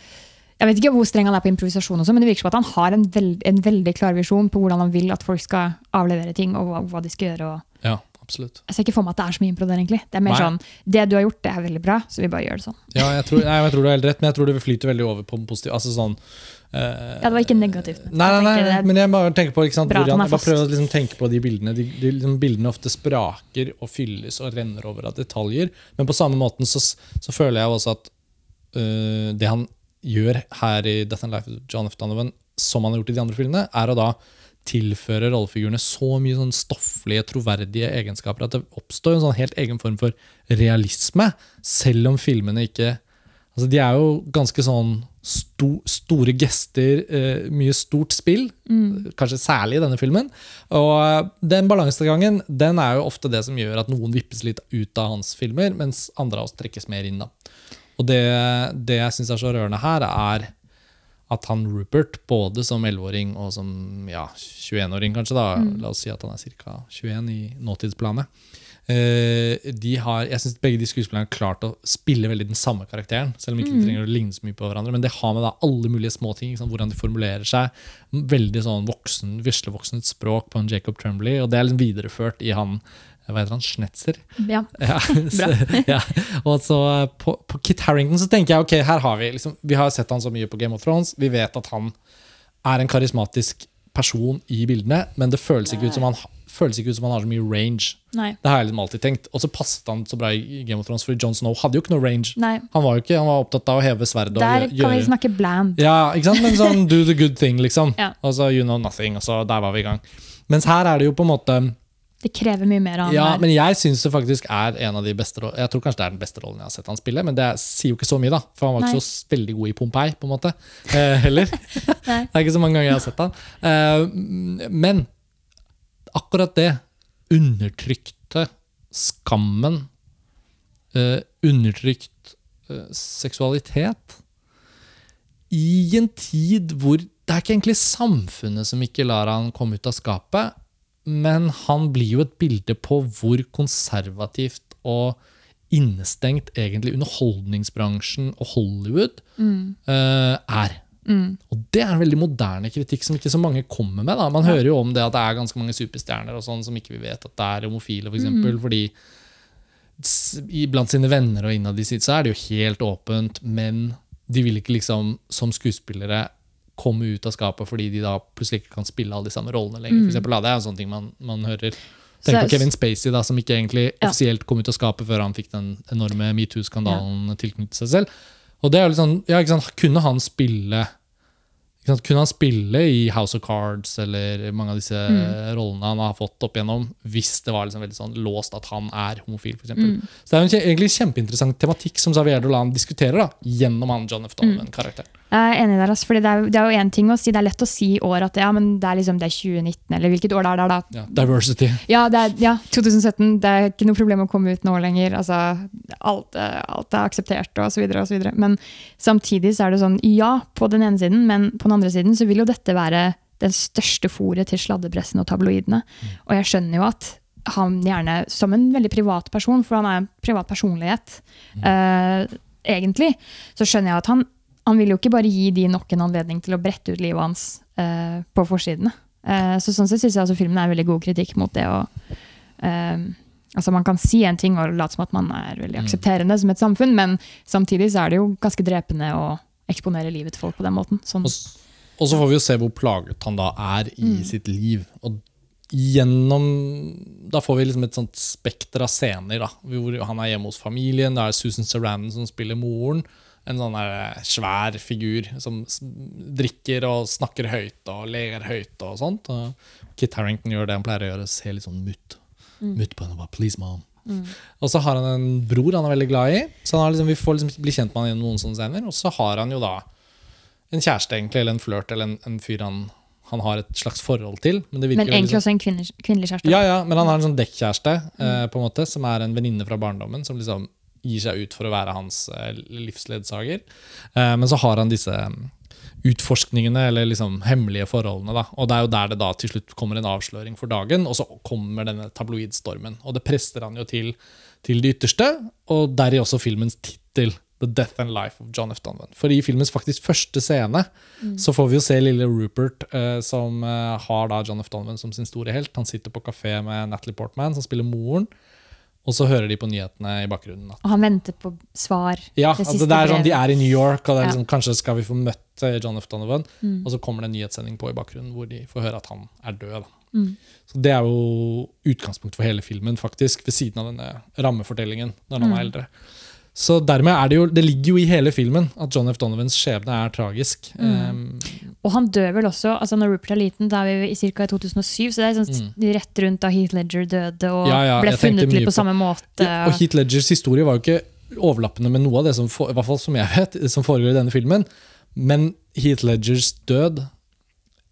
jeg vet ikke hvor streng han er på improvisasjon, også, men det virker som at han har en, veld, en veldig klar visjon på hvordan han vil at folk skal avlevere ting, og hva, hva de skal gjøre. og Ja, absolutt. jeg ser ikke for meg at det er så mye impro der, egentlig. Det er mer Nei. sånn, det du har gjort, det er veldig bra, så vi bare gjør det sånn. Ja, jeg tror, jeg, jeg tror du har helt rett, men jeg tror det flyter veldig over på den positive. Altså sånn, uh, Ja, det var ikke negativt. Nei, nei, nei, men jeg bare tenker på ikke sant, hvordan, jeg bare prøver å liksom tenke på de bildene. De, de, de, bildene ofte spraker og fylles og renner over av detaljer. Men på samme måten så, så føler jeg også at uh, det han gjør her i Death and Life of John F. Donovan, som han har gjort i de andre filmene, er å da tilføre rollefigurene så mye sånn stofflige, troverdige egenskaper at det oppstår en sånn helt egen form for realisme, selv om filmene ikke Altså, de er jo ganske sånn sto, store gester, eh, mye stort spill. Kanskje særlig i denne filmen. Og eh, den balansegangen den er jo ofte det som gjør at noen vippes litt ut av hans filmer, mens andre av oss trekkes mer inn. da. Og det, det jeg syns er så rørende her, er at han Rupert, både som 11-åring og som ja, 21-åring, kanskje, da, la oss si at han er ca. 21 i nåtidsplanet eh, de har, Jeg synes begge de skuespillerne har klart å spille veldig den samme karakteren. Selv om ikke de trenger å ligne så mye på hverandre. Men det har med da alle mulige små ting Hvordan de formulerer seg. Veldig sånn voksen, vislevoksent språk på en Jacob Trembley. Og det er liksom videreført i han hva heter han, Schnetzer? Ja. Ja, så, ja. Og så på, på Kit Harrington så tenker jeg ok, her har vi liksom, vi har sett han så mye på Game of Thrones. Vi vet at han er en karismatisk person i bildene, men det føles ikke ut som han, ut som han har så mye range. Nei. Det har jeg liksom alltid tenkt. Og så passet han så bra i Game of Thrones, for Jon Snow hadde jo ikke noe range. Nei. Han var jo ikke, han var opptatt av å heve sverdet. og Der gjø- kan vi snakke bland. ja, ikke sant? Men sånn do the good thing, liksom. Ja. Og så you know nothing, og så der var vi i gang. Mens her er det jo på en måte Det krever mye mer av han Ja, der. men jeg syns det faktisk er en av de beste Jeg tror kanskje det er den beste rollen jeg har sett han spille, men det sier jo ikke så mye, da. For han var ikke Nei. så veldig god i Pompeii, på en måte. Eh, heller. Det er ikke så mange ganger jeg har sett han. Eh, men akkurat det, undertrykte skammen, eh, undertrykt eh, seksualitet I en tid hvor det er ikke egentlig samfunnet som ikke lar han komme ut av skapet, men han blir jo et bilde på hvor konservativt og innestengt egentlig underholdningsbransjen og Hollywood eh, er. Og det er en veldig moderne kritikk som ikke så mange kommer med. Da. Man hører jo om det at det er ganske mange superstjerner og sånn som ikke vi vet at det er homofile, for eksempel, fordi blant sine venner og innad i sitt så er det jo helt åpent, men de vil ikke liksom som skuespillere komme ut av skapet fordi de da plutselig ikke kan spille alle de samme rollene lenger. For eksempel, da, det er en sånn ting man, man hører. Tenk på Kevin Spacey, da, som ikke egentlig Ja. offisielt kom ut av skapet før han fikk den enorme metoo-skandalen tilknyttet seg selv. Og det er jo sånn, ja, ikke sant, Kunne han spille Kunne han spille i House of Cards eller mange av disse Mm. rollene han har fått opp igjennom, hvis det var liksom veldig sånn låst at han er homofil, f.eks. Mm. Så det er jo en kjempeinteressant tematikk som Xavier Dolan diskuterer da, gjennom han John F. Mm. Jeg er enig der, altså, fordi det er, det er jo en ting å si, det er lett å si i år at ja, men det er liksom det er 2019, eller hvilket år det er da. Ja, diversity. Ja, det er, ja, 2017. Det er ikke noe problem å komme ut nå lenger. Altså, alt, eh, alt er akseptert, og så videre, og så videre. Men samtidig så er det sånn, ja, på den ene siden, men på den andre siden så vil jo dette være den største fòret til sladdepressen og tabloidene. Og jeg skjønner jo at han gjerne, som en veldig privat person, for han er en privat personlighet, eh, egentlig, så skjønner jeg at han, han vil jo ikke bare gi de nok en anledning til å brette ut livet hans eh, på forsidene. Eh, så sånn sett syns jeg altså filmen er en veldig god kritikk mot det å eh, Altså Man kan si en ting og late som at man er veldig aksepterende som et samfunn, men samtidig så er det jo ganske drepende å eksponere livet til folk på den måten. Sånn, Og, og så får vi jo se hvor plaget han da er i Mm. sitt liv. Og gjennom Da får vi liksom et sånt spekter av scener. da, Hvor han er hjemme hos familien. det er Susan Sarandon som spiller moren. En sånn der svær figur som drikker og snakker høyt og ler høyt. og sånt. Og Kit Harrington gjør det han pleier å gjøre, ser litt sånn mutt, mutt på henne. og bare, Please, mom. Og så har han en bror han er veldig glad i. Så liksom, vi får liksom bli kjent med han gjennom noen sånne scener. Og så har han jo da en kjæreste, egentlig, eller en flørt, eller en, en fyr han, han har et slags forhold til. Men, det men egentlig sånn- også en kvinne, kvinnelig kjæreste. Ja, ja, men han har en sånn dekkkjæreste, eh, på en måte, som er en venninne fra barndommen, som liksom gir seg ut for å være hans eh, livsledsager. Eh, men så har han disse mm, utforskningene, eller liksom hemmelige forholdene. Da. Og det er jo der det da til slutt kommer en avsløring for dagen, og så kommer denne tabloidstormen. Og det presser han jo til, til det ytterste, og deri også filmens tittel. The Death and Life of John F. Donovan. For i filmens faktisk første scene så får vi jo se lille Rupert, eh, som eh, har da John F. Donovan som sin store helt. Han sitter på kafé med Natalie Portman, som spiller moren. Og så hører de på nyhetene i bakgrunnen. Og han venter på svar. ja, det altså det er sånn, De er i New York, og det er Ja. liksom, kanskje skal vi få møtt eh, John F. Donovan. Mm. Og så kommer det en nyhetssending på i bakgrunnen hvor de får høre at han er død. Mm. Så Det er jo utgangspunkt for hele filmen, faktisk, ved siden av denne rammefortellingen. når han er Mm. eldre. Så dermed er det jo, det ligger jo i hele filmen at John F. Donovans skjebne er tragisk. Mm. Um, Og han dør vel også, altså når Rupert er liten, da er vi i ca. 2007, så det er sånn rett rundt da Heath Ledger døde og Mm. Ja, ja, ble funnet litt på på- samme måte. ja, og Heath Ledgers historie var jo ikke overlappende med noe av det som, for, i hvert fall som jeg vet, som foregår i denne filmen. Men Heath Ledgers død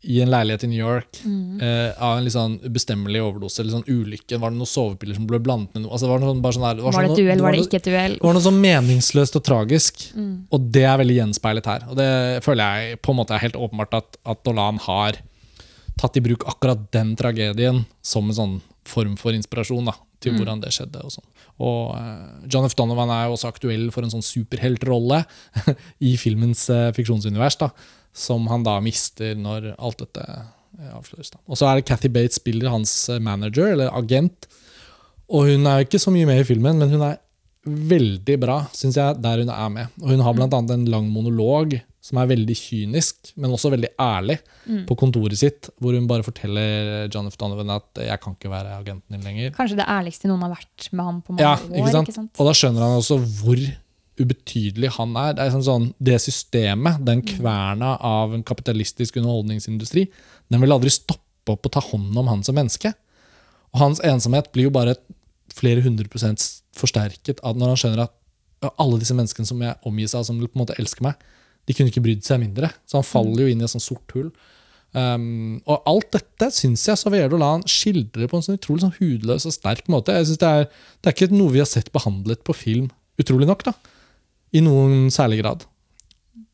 i en leilighet i New York Mm. eh, av en litt sånn ubestemmelig overdose eller sånn ulykke. Var det noen sovepiller som ble blandet med noe? Altså, var, det sånn, bare sånn der, det var, Var det sånn, et uhell, var det ikke et uhell? det var noe sånn meningsløst og tragisk, Mm. og det er veldig gjenspeilet her. Og det føler jeg på en måte er helt åpenbart at, at Dolan har tatt i bruk akkurat den tragedien som en sånn form for inspirasjon da, til Mm. hvordan det skjedde. Og, sånn. og uh, John F. Donovan er jo også aktuell for en sånn superheltrolle i filmens uh, fiksjonsunivers, da, som han da mister når alt dette eh, avsløres. Da. Og så er det Cathy Bates spiller hans eh, manager, eller agent. Og hun er jo ikke så mye med i filmen, men hun er veldig bra, syns jeg, der hun er med. Og hun har blant annet en lang monolog som er veldig kynisk, men også veldig ærlig, på kontoret sitt, hvor hun bare forteller John F. Donovan at 'jeg kan ikke være agenten din lenger'. Kanskje det ærligste noen har vært med ham på mange Ja, år. ikke sant? ikke sant? Og da skjønner han også hvor ubetydelig han er. Det er sånn, sånn, det systemet, den kverna av en kapitalistisk underholdningsindustri, den vil aldri stoppe opp og ta hånd om han som menneske. Og hans ensomhet blir jo bare flere hundre prosent forsterket av når han skjønner at alle disse menneskene som jeg omgis av, som på en måte elsker meg, de kunne ikke brydd seg mindre. Så han faller jo inn i et sånt sort hull. Um, og alt dette syns jeg Saverio Dolan skildrer på en sånn utrolig sånn hudløs og sterk måte. Jeg synes det, er, det er ikke noe vi har sett behandlet på film, utrolig nok, da. I noen særlig grad.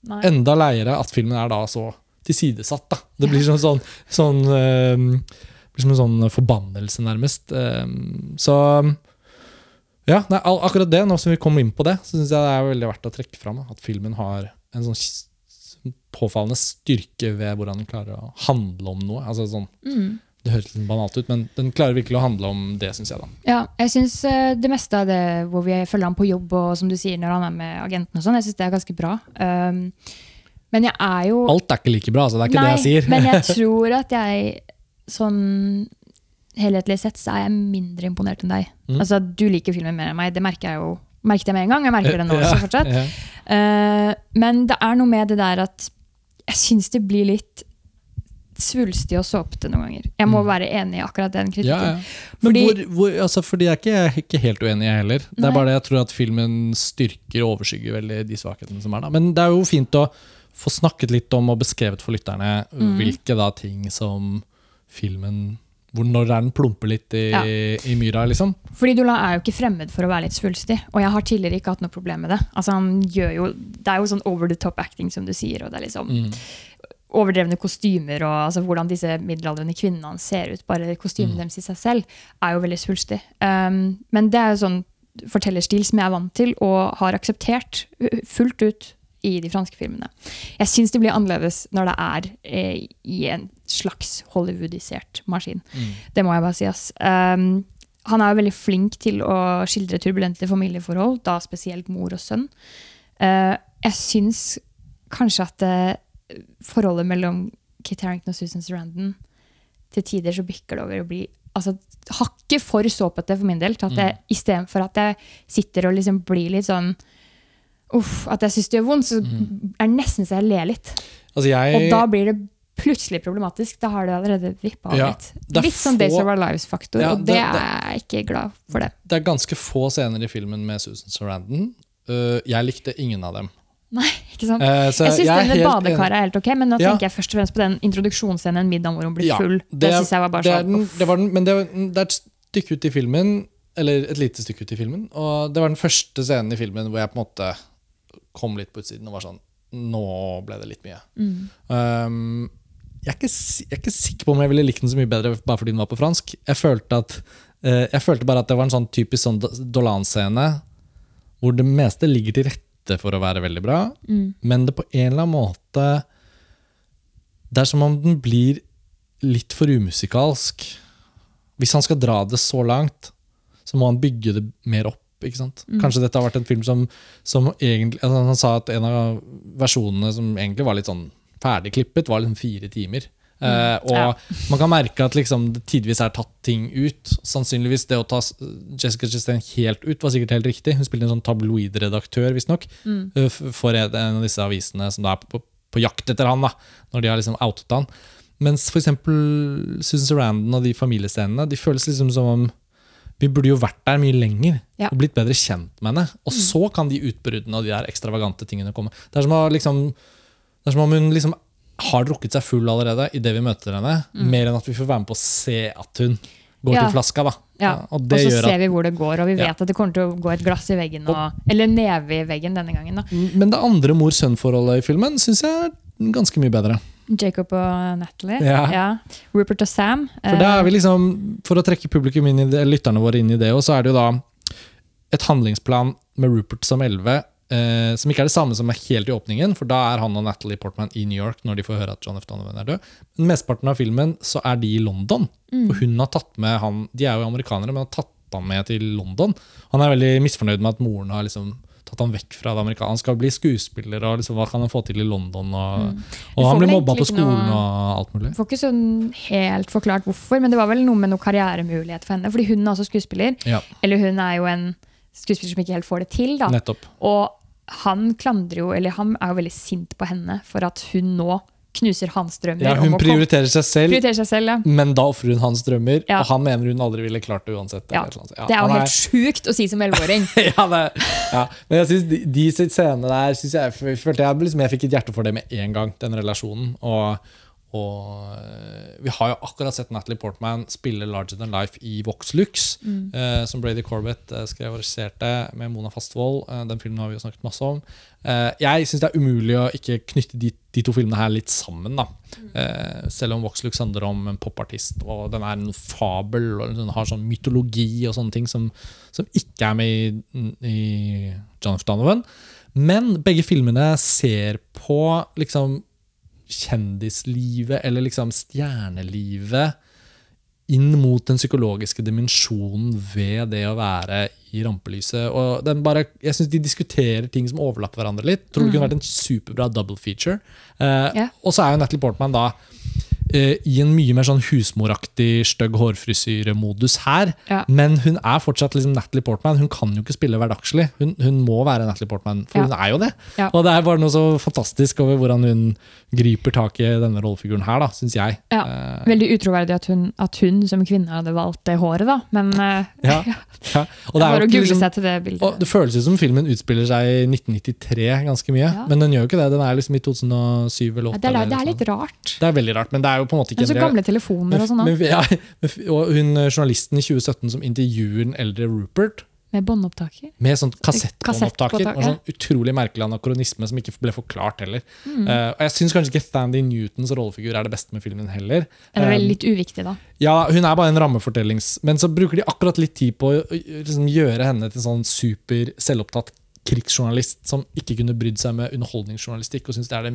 Nei. Enda leiere at filmen er da så tilsidesatt. da. Det blir som sånn, sånn blir som en sånn forbannelse, nærmest. Um, så ja, nei, akkurat det, nå som vi kommer inn på det, så syns jeg det er veldig verdt å trekke fram at filmen har en sånn påfallende styrke ved hvordan den klarer å handle om noe. Altså sånn, Mm. Det høres litt banalt ut, men den klarer virkelig å handle om det, syns jeg. da. Ja, jeg syns det meste av det hvor vi følger ham på jobb, og som du sier, når han er med agenten og sånn, jeg syns det er ganske bra. Um, men jeg er jo Alt er ikke like bra, altså, det er ikke Nei, det jeg sier. men jeg tror at jeg sånn helhetlig sett så er jeg mindre imponert enn deg. Mm. Altså, Du liker filmen mer enn meg, det merker jeg jo merket jeg med en gang. Jeg merker det nå også fortsatt. Ja, Eh, men det er noe med det der at jeg syns det blir litt svulstig og såpete noen ganger. Jeg må Mm. være enig i akkurat den kritikken. ja, ja. Men Fordi- hvor, hvor, altså, fordi jeg er ikke, jeg er ikke helt uenig, jeg heller. Det Nei. er bare det jeg tror at filmen styrker og overskygger veldig de svakhetene som er. da. Men det er jo fint å få snakket litt om og beskrevet for lytterne Mm. hvilke da ting som filmen hvor Når den plumper litt i, Ja. i myra, liksom? Fordi Dolan er jo ikke fremmed for å være litt svulstig, og jeg har tidligere ikke hatt noe problem med det. Altså jo, Det er jo sånn over the top acting, som du sier, og det er liksom Mm. Overdrevne kostymer, og altså, hvordan disse middelaldrende kvinnene ser ut. Bare kostymet deres i seg selv er jo veldig svulstig. Um, men det er jo sånn fortellerstil som jeg er vant til og har akseptert fullt ut i de franske filmene. Jeg syns det blir annerledes når det er eh, i en slags Hollywoodisert maskin. Mm. Det må jeg bare si. ass. Um, han er jo veldig flink til å skildre turbulente familieforhold, da spesielt mor og sønn. Uh, jeg syns kanskje at eh, forholdet mellom Kit Harington og Susan Sarandon til tider så bikker det over å bli altså, hakket for såpete for min del. Til at jeg, Istedenfor at jeg sitter og liksom blir litt sånn Uff, at jeg syns det gjør vondt, så er det nesten så jeg ler litt. Altså, jeg, Og da blir det plutselig problematisk. Da har det allerede vippa av Ja, litt. det er Litt sånn Days of Our Lives-faktor, Ja, og det, det- det- er jeg ikke glad for det. det er ganske få scener i filmen med Susan Sarandon. Uh, jeg likte ingen av dem. Nei, ikke sant? Eh, så jeg syns den med badekaret er helt ok, men nå Ja. tenker jeg først og fremst på den introduksjonsscenen, en middag hvor hun blir Ja, full. Det, er- synes jeg var bare det sånn den, det var den, Men det, det er et stykke ut i filmen, eller et lite stykke ut i filmen, og det var den første scenen i filmen hvor jeg på en måte kom litt på utsiden og var sånn Nå ble det litt mye. Mm. Um, jeg, er ikke, jeg er ikke sikker på om jeg ville likt den så mye bedre bare fordi den var på fransk. Jeg følte, at, eh, jeg følte bare at det var en sånn typisk sånn Dolan-scene hvor det meste ligger til rette for å være veldig bra, Mm. men det på en eller annen måte Det er som om den blir litt for umusikalsk. Hvis han skal dra det så langt, så må han bygge det mer opp. Ikke sant? Kanskje dette har vært en film som, som egentlig altså Han sa at en av versjonene som egentlig var litt sånn ferdigklippet, var liksom fire timer. Eh, og Ja. man kan merke at liksom det tidvis er tatt ting ut. Sannsynligvis det å ta Jessica Chastain helt ut var sikkert helt riktig. Hun spilte en sånn tabloidredaktør, visstnok, eh, f- for en av disse avisene som da er på, på jakt etter han, da, når de har liksom outet han. Mens eksempel Susan Sarandon og de familiescenene de føles liksom som om vi burde jo vært der mye lenger Ja. og blitt bedre kjent med henne. Og så kan de utbruddene og de der ekstravagante tingene komme. Det er som, å liksom, det er som om hun liksom har drukket seg full allerede idet vi møter henne, mer enn at vi får være med på å se at hun går Mm. Ja. til flaska. da. Ja, og og så ser at, vi hvor det går, og vi vet Ja. at det kommer til å gå et glass i veggen. Og, eller neve i veggen denne gangen. da. Men det andre mor-sønn-forholdet i filmen syns jeg er ganske mye bedre. Jacob og Natalie. Ja. Rupert og Sam. For vi liksom, for å trekke publikum inn i det, lytterne våre inn i det, så er det jo da et handlingsplan med Rupert som 11, eh, som ikke er det samme som er helt i åpningen, for da er han og Natalie Portman i New York når de får høre at John F. Donovan er død. Men mesteparten av filmen så er de i London. Og hun har tatt med han, De er jo amerikanere, men har tatt han med til London. Han er veldig misfornøyd med at moren har liksom tatt han vekk fra det amerikanske. Han skal bli skuespiller, og liksom, hva kan han få til i London? Og, mm. og han blir mobba på skolen noe- og alt mulig. Får ikke sånn helt forklart hvorfor, men det var vel noe med noe karrieremulighet for henne. Fordi hun er også skuespiller. Ja, Eller hun er jo en skuespiller som ikke helt får det til. da. nettopp. Og han klandrer jo, eller han er jo veldig sint på henne for at hun nå knuser hans drømmer. Ja, hun prioriterer seg selv. prioriterer seg selv. Ja. Men da ofrer hun hans drømmer, Ja. og han mener hun aldri ville klart det uansett. Det er jo helt sjukt å si som elleveåring. ja, ja. Men jeg synes de, de scenene der synes jeg, jeg, følte jeg, liksom, jeg fikk et hjerte for det med en gang, den relasjonen. Og, og eh, vi har jo akkurat sett Natalie Portman spille Larger Than Life i Voxlux, eh, som Brady Corbett eh, skrev og regisserte med Mona Fastvold. Eh, den filmen har vi jo snakket masse om. Eh, jeg syns det er umulig å ikke knytte de, de to filmene her litt sammen. da. Eh, selv om Vox Lux handler om en popartist, og den er en fabel, og den har sånn mytologi og sånne ting som, som ikke er med i, i John F. Donovan. Men begge filmene ser på liksom kjendislivet, eller liksom stjernelivet, inn mot den psykologiske dimensjonen ved det å være i rampelyset. Og den bare, jeg synes De diskuterer ting som overlapper hverandre litt. Tror det kunne vært en superbra double feature. Eh, yeah. Og så er jo Natalie Portman da eh, i en mye mer sånn husmoraktig, stygg hårfrisyremodus her. Ja. Men hun er fortsatt liksom Natalie Portman. Hun kan jo ikke spille hverdagslig. Hun, hun må være Natalie Portman, for Ja. hun er jo det. Ja. Og det er bare noe så fantastisk over hvordan hun griper tak i denne rollefiguren her, da, syns jeg. Ja. Eh, Veldig utroverdig at hun, at hun som kvinne hadde valgt det håret, da. Men eh, ja, ja. Og det er liksom, og det føles ut som filmen utspiller seg i 1993 ganske mye, men den gjør jo ikke det. Den er liksom i 2007 eller 2008. Ja, det, det er litt rart. det er veldig rart, men det er jo på en måte ikke Men så en gamle telefoner og sånn ja, og hun eh, journalisten i 2017 som intervjuer den eldre Rupert Med båndopptaker. med sånn kassettbåndopptaker. Kassett Sånn utrolig merkelig anakronisme som ikke ble forklart heller. Mm. Uh, og jeg syns kanskje ikke Thandy Newtons rollefigur er det beste med filmen heller. Eller er Um, litt uviktig, da. Ja, Hun er bare en rammefortellings... Men så bruker de akkurat litt tid på å å liksom, gjøre henne til sånn super selvopptatt krigsjournalist som ikke kunne brydd seg med underholdningsjournalistikk og syns det er det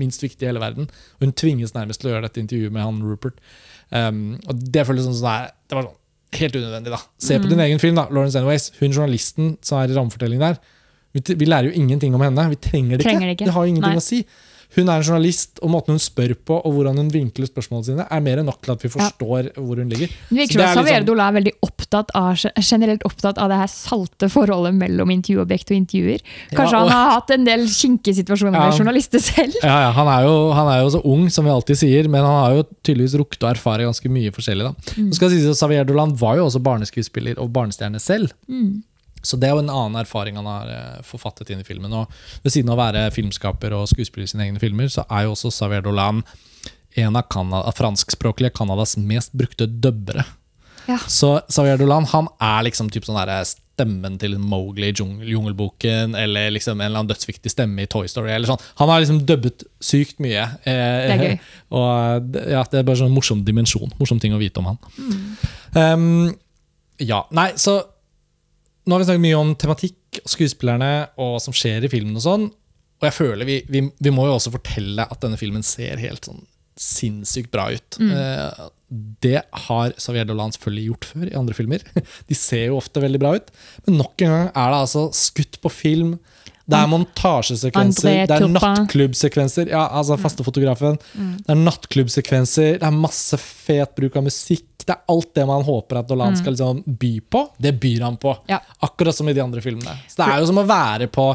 minst viktige i hele verden. Hun tvinges nærmest til å gjøre dette intervjuet med han Rupert. Um, og Det føles sånn, sånn det var sånn helt unødvendig. da. Se på din egen film, da, Lawrence Anyways. Hun journalisten som er i rammefortellingen der. Vi, vi lærer jo ingenting om henne. Vi trenger det, Trenger det ikke. ikke. Det har jo ingenting Nei. å si. Hun er en journalist, og måten hun spør på og hvordan hun vinkler spørsmålene sine, er mer enn nok til at vi forstår hvor hun ligger. Det virker som er at Xavier liksom- er veldig opptatt av, generelt opptatt av det her salte forholdet mellom intervjuobjekt og intervjuer. Kanskje Ja, og- han har hatt en del kinkige situasjoner Ja. med journalister selv. Ja, ja, han, er jo, han er jo så ung, som vi alltid sier, men han har jo tydeligvis rukket å erfare ganske mye forskjellig. da. Mm. Nå skal si sies at Xavier Dolan var jo også barneskuespiller og barnestjerne selv. Mm. Så det er jo en annen erfaring han har eh, forfattet inn i filmen. Og ved siden av å være filmskaper og skuespiller i sine egne filmer, så er jo også Xavier Dolan en av, Canada, av franskspråklige Canadas mest brukte dubbere. Ja. Så Xavier Dolan han er liksom typ sånn der stemmen til Mowgli i jungel, Jungelboken, eller liksom en eller annen dødsviktig stemme i Toy Story. eller sånn. Han har liksom dubbet sykt mye. Eh, Det er gøy. Og det- ja, det er bare sånn morsom dimensjon. Morsom ting å vite om han. Um, ja, nei, så Nå har vi snakket mye om tematikk og skuespillerne og som skjer i filmen. Og sånn Og jeg føler vi, vi, vi må jo også fortelle at denne filmen ser helt sånn sinnssykt bra ut. Eh, det har Xavier Dolan selvfølgelig gjort før i andre filmer. De ser jo ofte veldig bra ut. Men nok en gang er det altså skutt på film. Det er montasjesekvenser, det er nattklubbsekvenser. Ja, altså faste fotografen. Det er nattklubbsekvenser, det er masse fet bruk av musikk. Det er alt det man håper at Dolan skal liksom by på. Det byr han på. Ja. Akkurat som i de andre filmene. Så det er jo som å være på,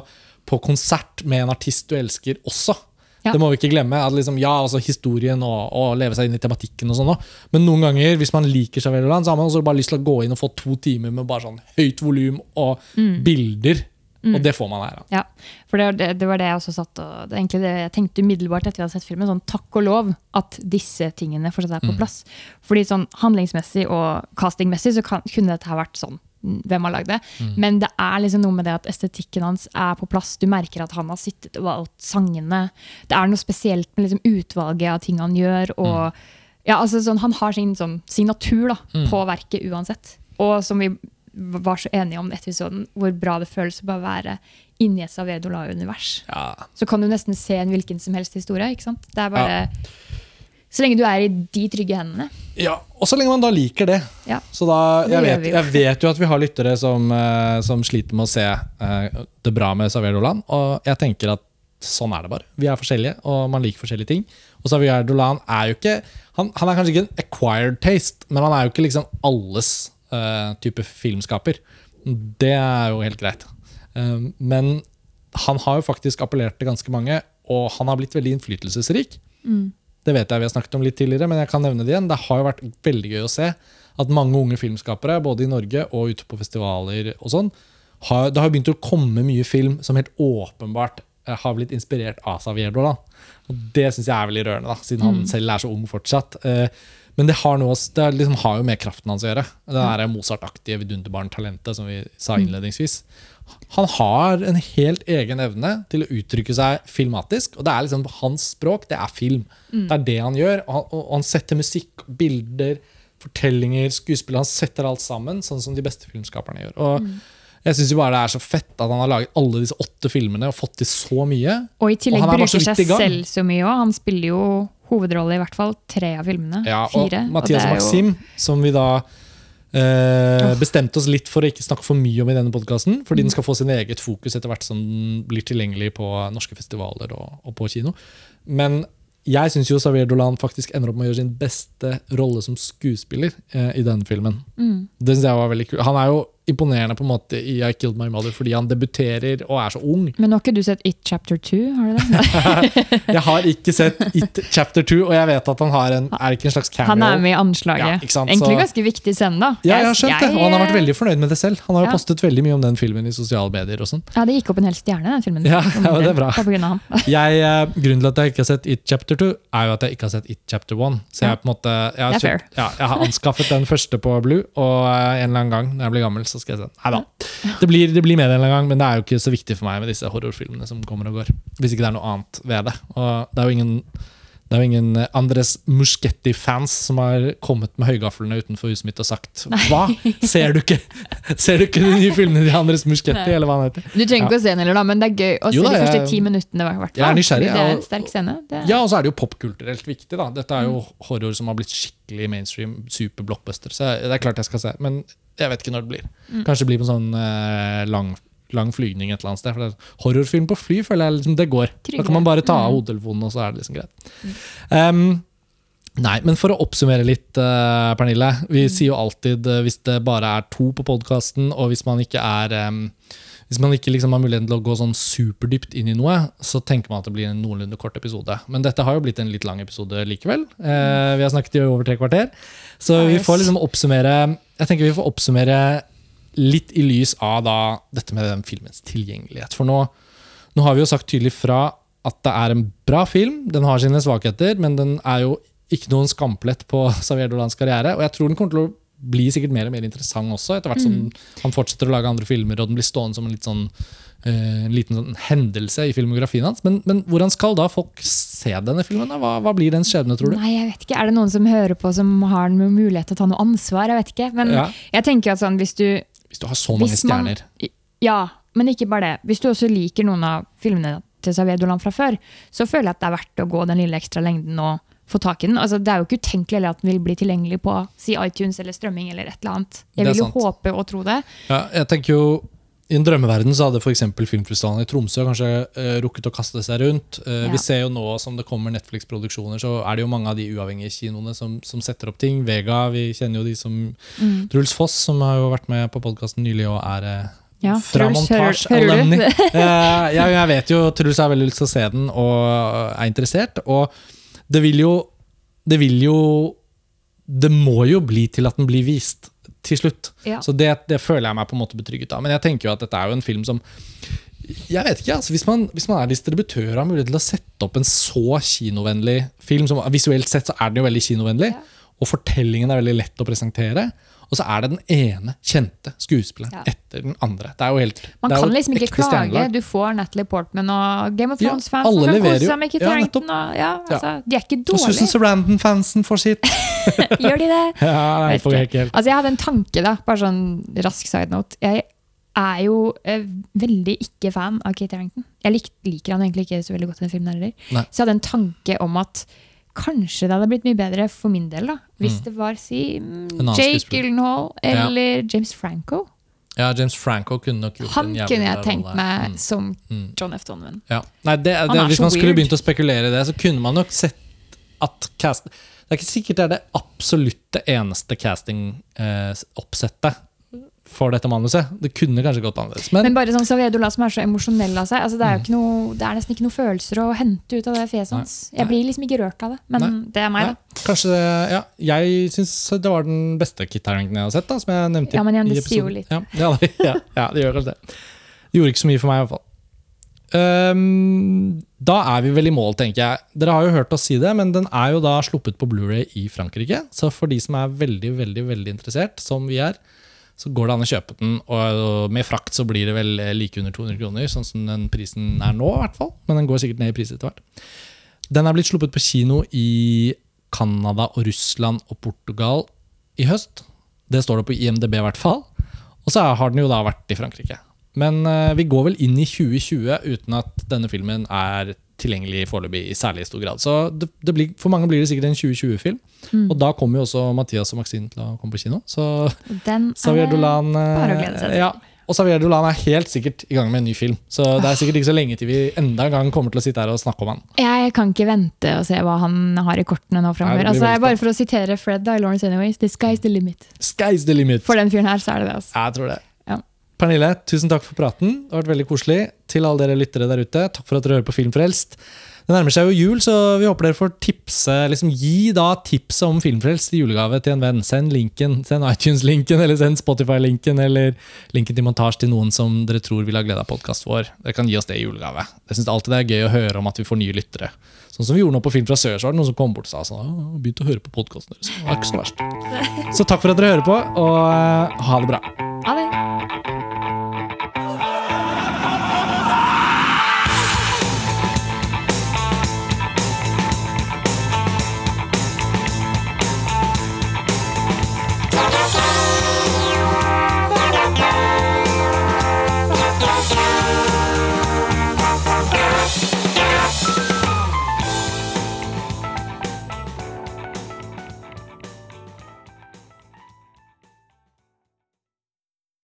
på konsert med en artist du elsker også. Ja. Det må vi ikke glemme. Liksom, ja, altså Historien og, og leve seg inn i tematikken. og sånn. Men noen ganger, hvis man liker Xavier Dolan, så har man også bare lyst til å gå inn og få to timer med bare sånn høyt volum og bilder. Og det får man her. da. Ja, for det, det, var det jeg også satt og det egentlig det jeg tenkte umiddelbart etter jeg hadde sett filmen. sånn Takk og lov at disse tingene fortsatt er på plass. Fordi sånn handlingsmessig og castingmessig så kan, kunne dette ha vært sånn. mm, Hvem har lagd det? Men det er liksom noe med det at estetikken hans er på plass. Du merker at han har sittet og valgt sangene. Det er noe spesielt med liksom utvalget av ting han gjør. og ja, altså sånn, Han har sin sånn, signatur da, på verket uansett. Og som vi var så enige om etter hvor bra det føles å bare være inni et Savedola-univers. Ja, Så kan du nesten se en hvilken som helst historie. ikke sant? Det er bare, Så lenge du er i de trygge hendene. Ja, og så lenge man da liker det. Ja. Så da, jeg, vet, jeg vet jo at vi har lyttere som, eh, som sliter med å se uh, det bra med Xavier Dolan, og jeg tenker at sånn er det bare. Vi er forskjellige, og man liker forskjellige ting. Og Xavier Dolan er jo ikke han, han er kanskje ikke en acquired taste, men han er jo ikke liksom alles eh, type filmskaper. Det er jo helt greit. Eh, men han har jo faktisk appellert til ganske mange, og han har blitt veldig innflytelsesrik. Det vet jeg vi har snakket om litt tidligere, men jeg kan nevne det igjen. Det har jo vært veldig gøy å se at mange unge filmskapere, både i Norge og ute på festivaler og sånn, har, det har begynt å komme mye film som helt åpenbart eh, har blitt inspirert av Savierdo. Og det syns jeg er veldig rørende, da, siden han selv er så ung fortsatt. Eh, Men det har, noe, det liksom, har jo med kraften hans å gjøre. Det der Mozart-aktige vidunderbarn-talentet som vi sa innledningsvis. Han har en helt egen evne til å uttrykke seg filmatisk. Og det er liksom hans språk, det er film. Det er det han gjør. Og han, og han setter musikk, bilder, fortellinger, skuespill. Han setter alt sammen, sånn som de beste filmskaperne gjør. Og jeg syns bare det er så fett at han har laget alle disse åtte filmene og fått til så mye. Og i tillegg Og er bruker seg selv så mye òg. Han spiller jo hovedrolle i hvert fall tre av filmene. Ja, og Fire. Mathias og Maxim, jo- som vi da eh, bestemte oss litt for å ikke snakke for mye om i denne podkasten, fordi den skal få sin eget fokus etter hvert som den blir tilgjengelig på norske festivaler og, og på kino. Men jeg syns Xavier Dolan faktisk ender opp med å gjøre sin beste rolle som skuespiller eh, i denne filmen. Mm. Det synes jeg var veldig kul. Han er jo imponerende på en måte i I Killed My Mother fordi han debuterer og er så ung. Men har ikke du sett It Chapter 2, har du det? Jeg har ikke sett It Chapter 2, og jeg vet at han har en Er ikke en slags cameo? Han er med i anslaget. Ja, Egentlig ganske viktig scene, da. Ja, jeg har skjønt det, og han har vært veldig fornøyd med det selv. Han har jo Ja. postet veldig mye om den filmen i sosiale medier. og sånn. Ja, Det gikk opp en hel stjerne, den filmen. Ja, ja, det er bra. Jeg, eh, grunnen til at jeg ikke har sett It Chapter 2, er jo at jeg ikke har sett It Chapter 1. Så jeg, på en måte, jeg, har kjøpt- ja, jeg har anskaffet den første på Blue, og eh, en eller annen gang når jeg blir gammel, så skal jeg se den. Nei da. Det blir, det blir med en gang, men det er jo ikke så viktig for meg med disse horrorfilmene som kommer og går. Hvis ikke det er noe annet ved det. Og det er jo ingen det er jo ingen eh, Andres Muschetti-fans som har kommet med høygaflene utenfor huset mitt og sagt Hva? Ser du ikke Ser du ikke de nye filmene til Andres Muschetti, eller hva han heter? Du trenger ikke å se den heller, da, men det er gøy å se de første ti minuttene. hvert. Jeg er nysgjerrig, Det er en sterk scene. Det, Ja, og så er det jo popkulturelt viktig. da Dette er jo horror som har blitt skikkelig mainstream, super blockbuster. Så det er klart jeg skal se, men jeg vet ikke når det blir. Kanskje det blir på en sånn eh, lang, lang flygning et eller annet sted. For det horrorfilm på fly føler jeg liksom det går. Da kan man bare ta av hodetelefonen, og så er det liksom greit. Um, Nei, men for å oppsummere litt, uh, Pernille. Vi sier jo alltid uh, hvis det bare er to på podkasten, og hvis man ikke er um, hvis man ikke liksom har muligheten til å gå sånn superdypt inn i noe, så tenker man at det blir en noenlunde kort episode. Men dette har jo blitt en litt lang episode likevel. Eh, vi har snakket i over tre kvarter. Så vi får liksom oppsummere Jeg tenker vi får oppsummere litt i lys av da dette med den filmens tilgjengelighet. For nå, nå har vi jo sagt tydelig fra at det er en bra film. Den har sine svakheter, men den er jo ikke noen skamplett på Xavier Dolans karriere. Og jeg tror den kommer til å bli sikkert mer og mer interessant også, etter hvert som han fortsetter å lage andre filmer, og den blir stående som en litt sånn eh, en liten sånn hendelse i filmografien hans. Men, men hvordan skal da folk se denne filmen? da? Hva, hva blir dens skjebne, tror du? Nei, jeg vet ikke. Er det noen som hører på som har mulighet til å ta noe ansvar? Jeg vet ikke. Men Ja. jeg tenker at sånn, hvis du Hvis du har så mange man- stjerner. Ja, men ikke bare det. Hvis du også liker noen av filmene til Savedoland fra før, så føler jeg at det er verdt å gå den lille ekstra lengden og få tak i den. Altså, det er jo ikke utenkelig at den vil bli tilgjengelig på si iTunes eller strømming eller et eller annet. Jeg vil jo sant. håpe og tro det. Ja, jeg tenker jo I en drømmeverden så hadde f.eks. Filmfestivalen i Tromsø kanskje uh, rukket å kaste seg rundt. Uh, Ja. Vi ser jo nå som det kommer Netflix-produksjoner, så er det jo mange av de uavhengige kinoene som, som setter opp ting. Vega, vi kjenner jo de som Mm. Truls Foss, som har jo vært med på podkasten nylig og er uh, Ja, fra Truls, Montage hører- hører du? Alumni. Eh, jeg, jeg vet jo Truls har veldig lyst til å se den og er interessert. Og det vil jo Det vil jo Det må jo bli til at den blir vist. Til slutt. Ja. Så det, det føler jeg meg på en måte betrygget av. Men jeg tenker jo at dette er jo en film som jeg vet ikke, altså hvis man, hvis man er distributør og har mulighet til å sette opp en så kinovennlig film som Visuelt sett så er den jo veldig kinovennlig, og fortellingen er veldig lett å presentere. Og så er det den ene kjente skuespilleren Ja. etter den andre. Det er jo helt Man kan liksom ikke klage. stjernelag. Du får Natalie Portman og Game of Thrones-fans alle som kan kose seg med Kit Ja, Harington. Ja, altså, De er ikke dårlige. Og Susan. Sarandon-fansen får sitt. Gjør de det? Ja, nei, får jeg ikke helt. Altså, jeg hadde en tanke, da. Bare sånn rask side note. Jeg er jo eh, veldig ikke fan av Kate Harrington. Jeg lik, liker han egentlig ikke så veldig godt i den filmen heller. Så jeg hadde en tanke om at kanskje det hadde blitt mye bedre for min del da, hvis det var si mm, Jake Gyllenhaal Gyllenhaal Ja. eller James Franco. Ja, James Franco kunne nok gjort Han en kunne jeg tenkt rolle. meg Mm. som Mm. John F. Donovan. Ja. Nei, det, det, det, hvis man skulle begynt å spekulere i det, så kunne man nok sett at cast Det er ikke sikkert det er det absolutt det eneste casting-oppsettet for dette manuset. Det kunne kanskje gått annerledes. Men, Men bare sånn Xavier Dolan som er så emosjonell av seg. Altså, det, er ikke noe, det er nesten ikke noe følelser å hente ut av det fjeset hans. Jeg blir liksom ikke rørt av det, men Nei. det er meg, nei. da. kanskje det- ja, Jeg syns det var den beste Kit Harington jeg har sett. Da, som jeg nevnte Ja, men igjen, det sier jo litt. Ja, ja, det, ja, ja, det gjør kanskje det. Det gjorde ikke så mye for meg, i hvert fall. Um, da er vi vel i mål, tenker jeg. Dere har jo hørt oss si det, men den er jo da sluppet på Blu-ray i Frankrike. Så for de som er veldig, veldig, veldig interessert, som vi er, så går det an å kjøpe den. Og med frakt så blir det vel like under 200 kroner, sånn som den prisen er nå, i hvert fall. Men den går sikkert ned i pris etter hvert. Den er blitt sluppet på kino i Canada og Russland og Portugal i høst. Det står det på IMDb i hvert fall. Og så har den jo da vært i Frankrike. Men eh, vi går vel inn i 2020 uten at denne filmen er tilgjengelig foreløpig i særlig stor grad. Så det, det blir, for mange blir det sikkert en 2020-film. Og da kommer jo også Mathias og Maxine til å komme på kino. Så Den Xavier er Dolan eh, bare å glede seg til. Ja, og Xavier Dolan er helt sikkert i gang med en ny film. Så det er sikkert ikke så lenge til vi enda en gang kommer til å sitte her og snakke om han. Jeg kan ikke vente og se hva han har i kortene nå framover. Altså, bare for å sitere Fred da, i Lawrence Anyways, the sky's the limit. Sky's the limit! For den fyren her, så er det det. altså. Jeg tror det. Pernille, tusen takk for praten. Det har vært veldig koselig. Til alle dere lyttere der ute, takk for at dere hører på Filmfrelst. Det nærmer seg jo jul, så vi håper dere får tipse liksom Gi da tipset om Filmfrelst i julegave til en venn. Send linken, send iTunes-linken eller send Spotify-linken eller linken til montasje til noen som dere tror vil ha glede av podkasten vår. Dere kan gi oss det i julegave. Jeg synes alltid det er gøy å høre om at vi får nye lyttere. Sånn som vi gjorde nå på Film fra sør, så var det noen som kom bort og sa sånn, begynte å høre på podkasten deres. Det var ikke så verst. Så takk for at dere hører på, og eh, ha det bra.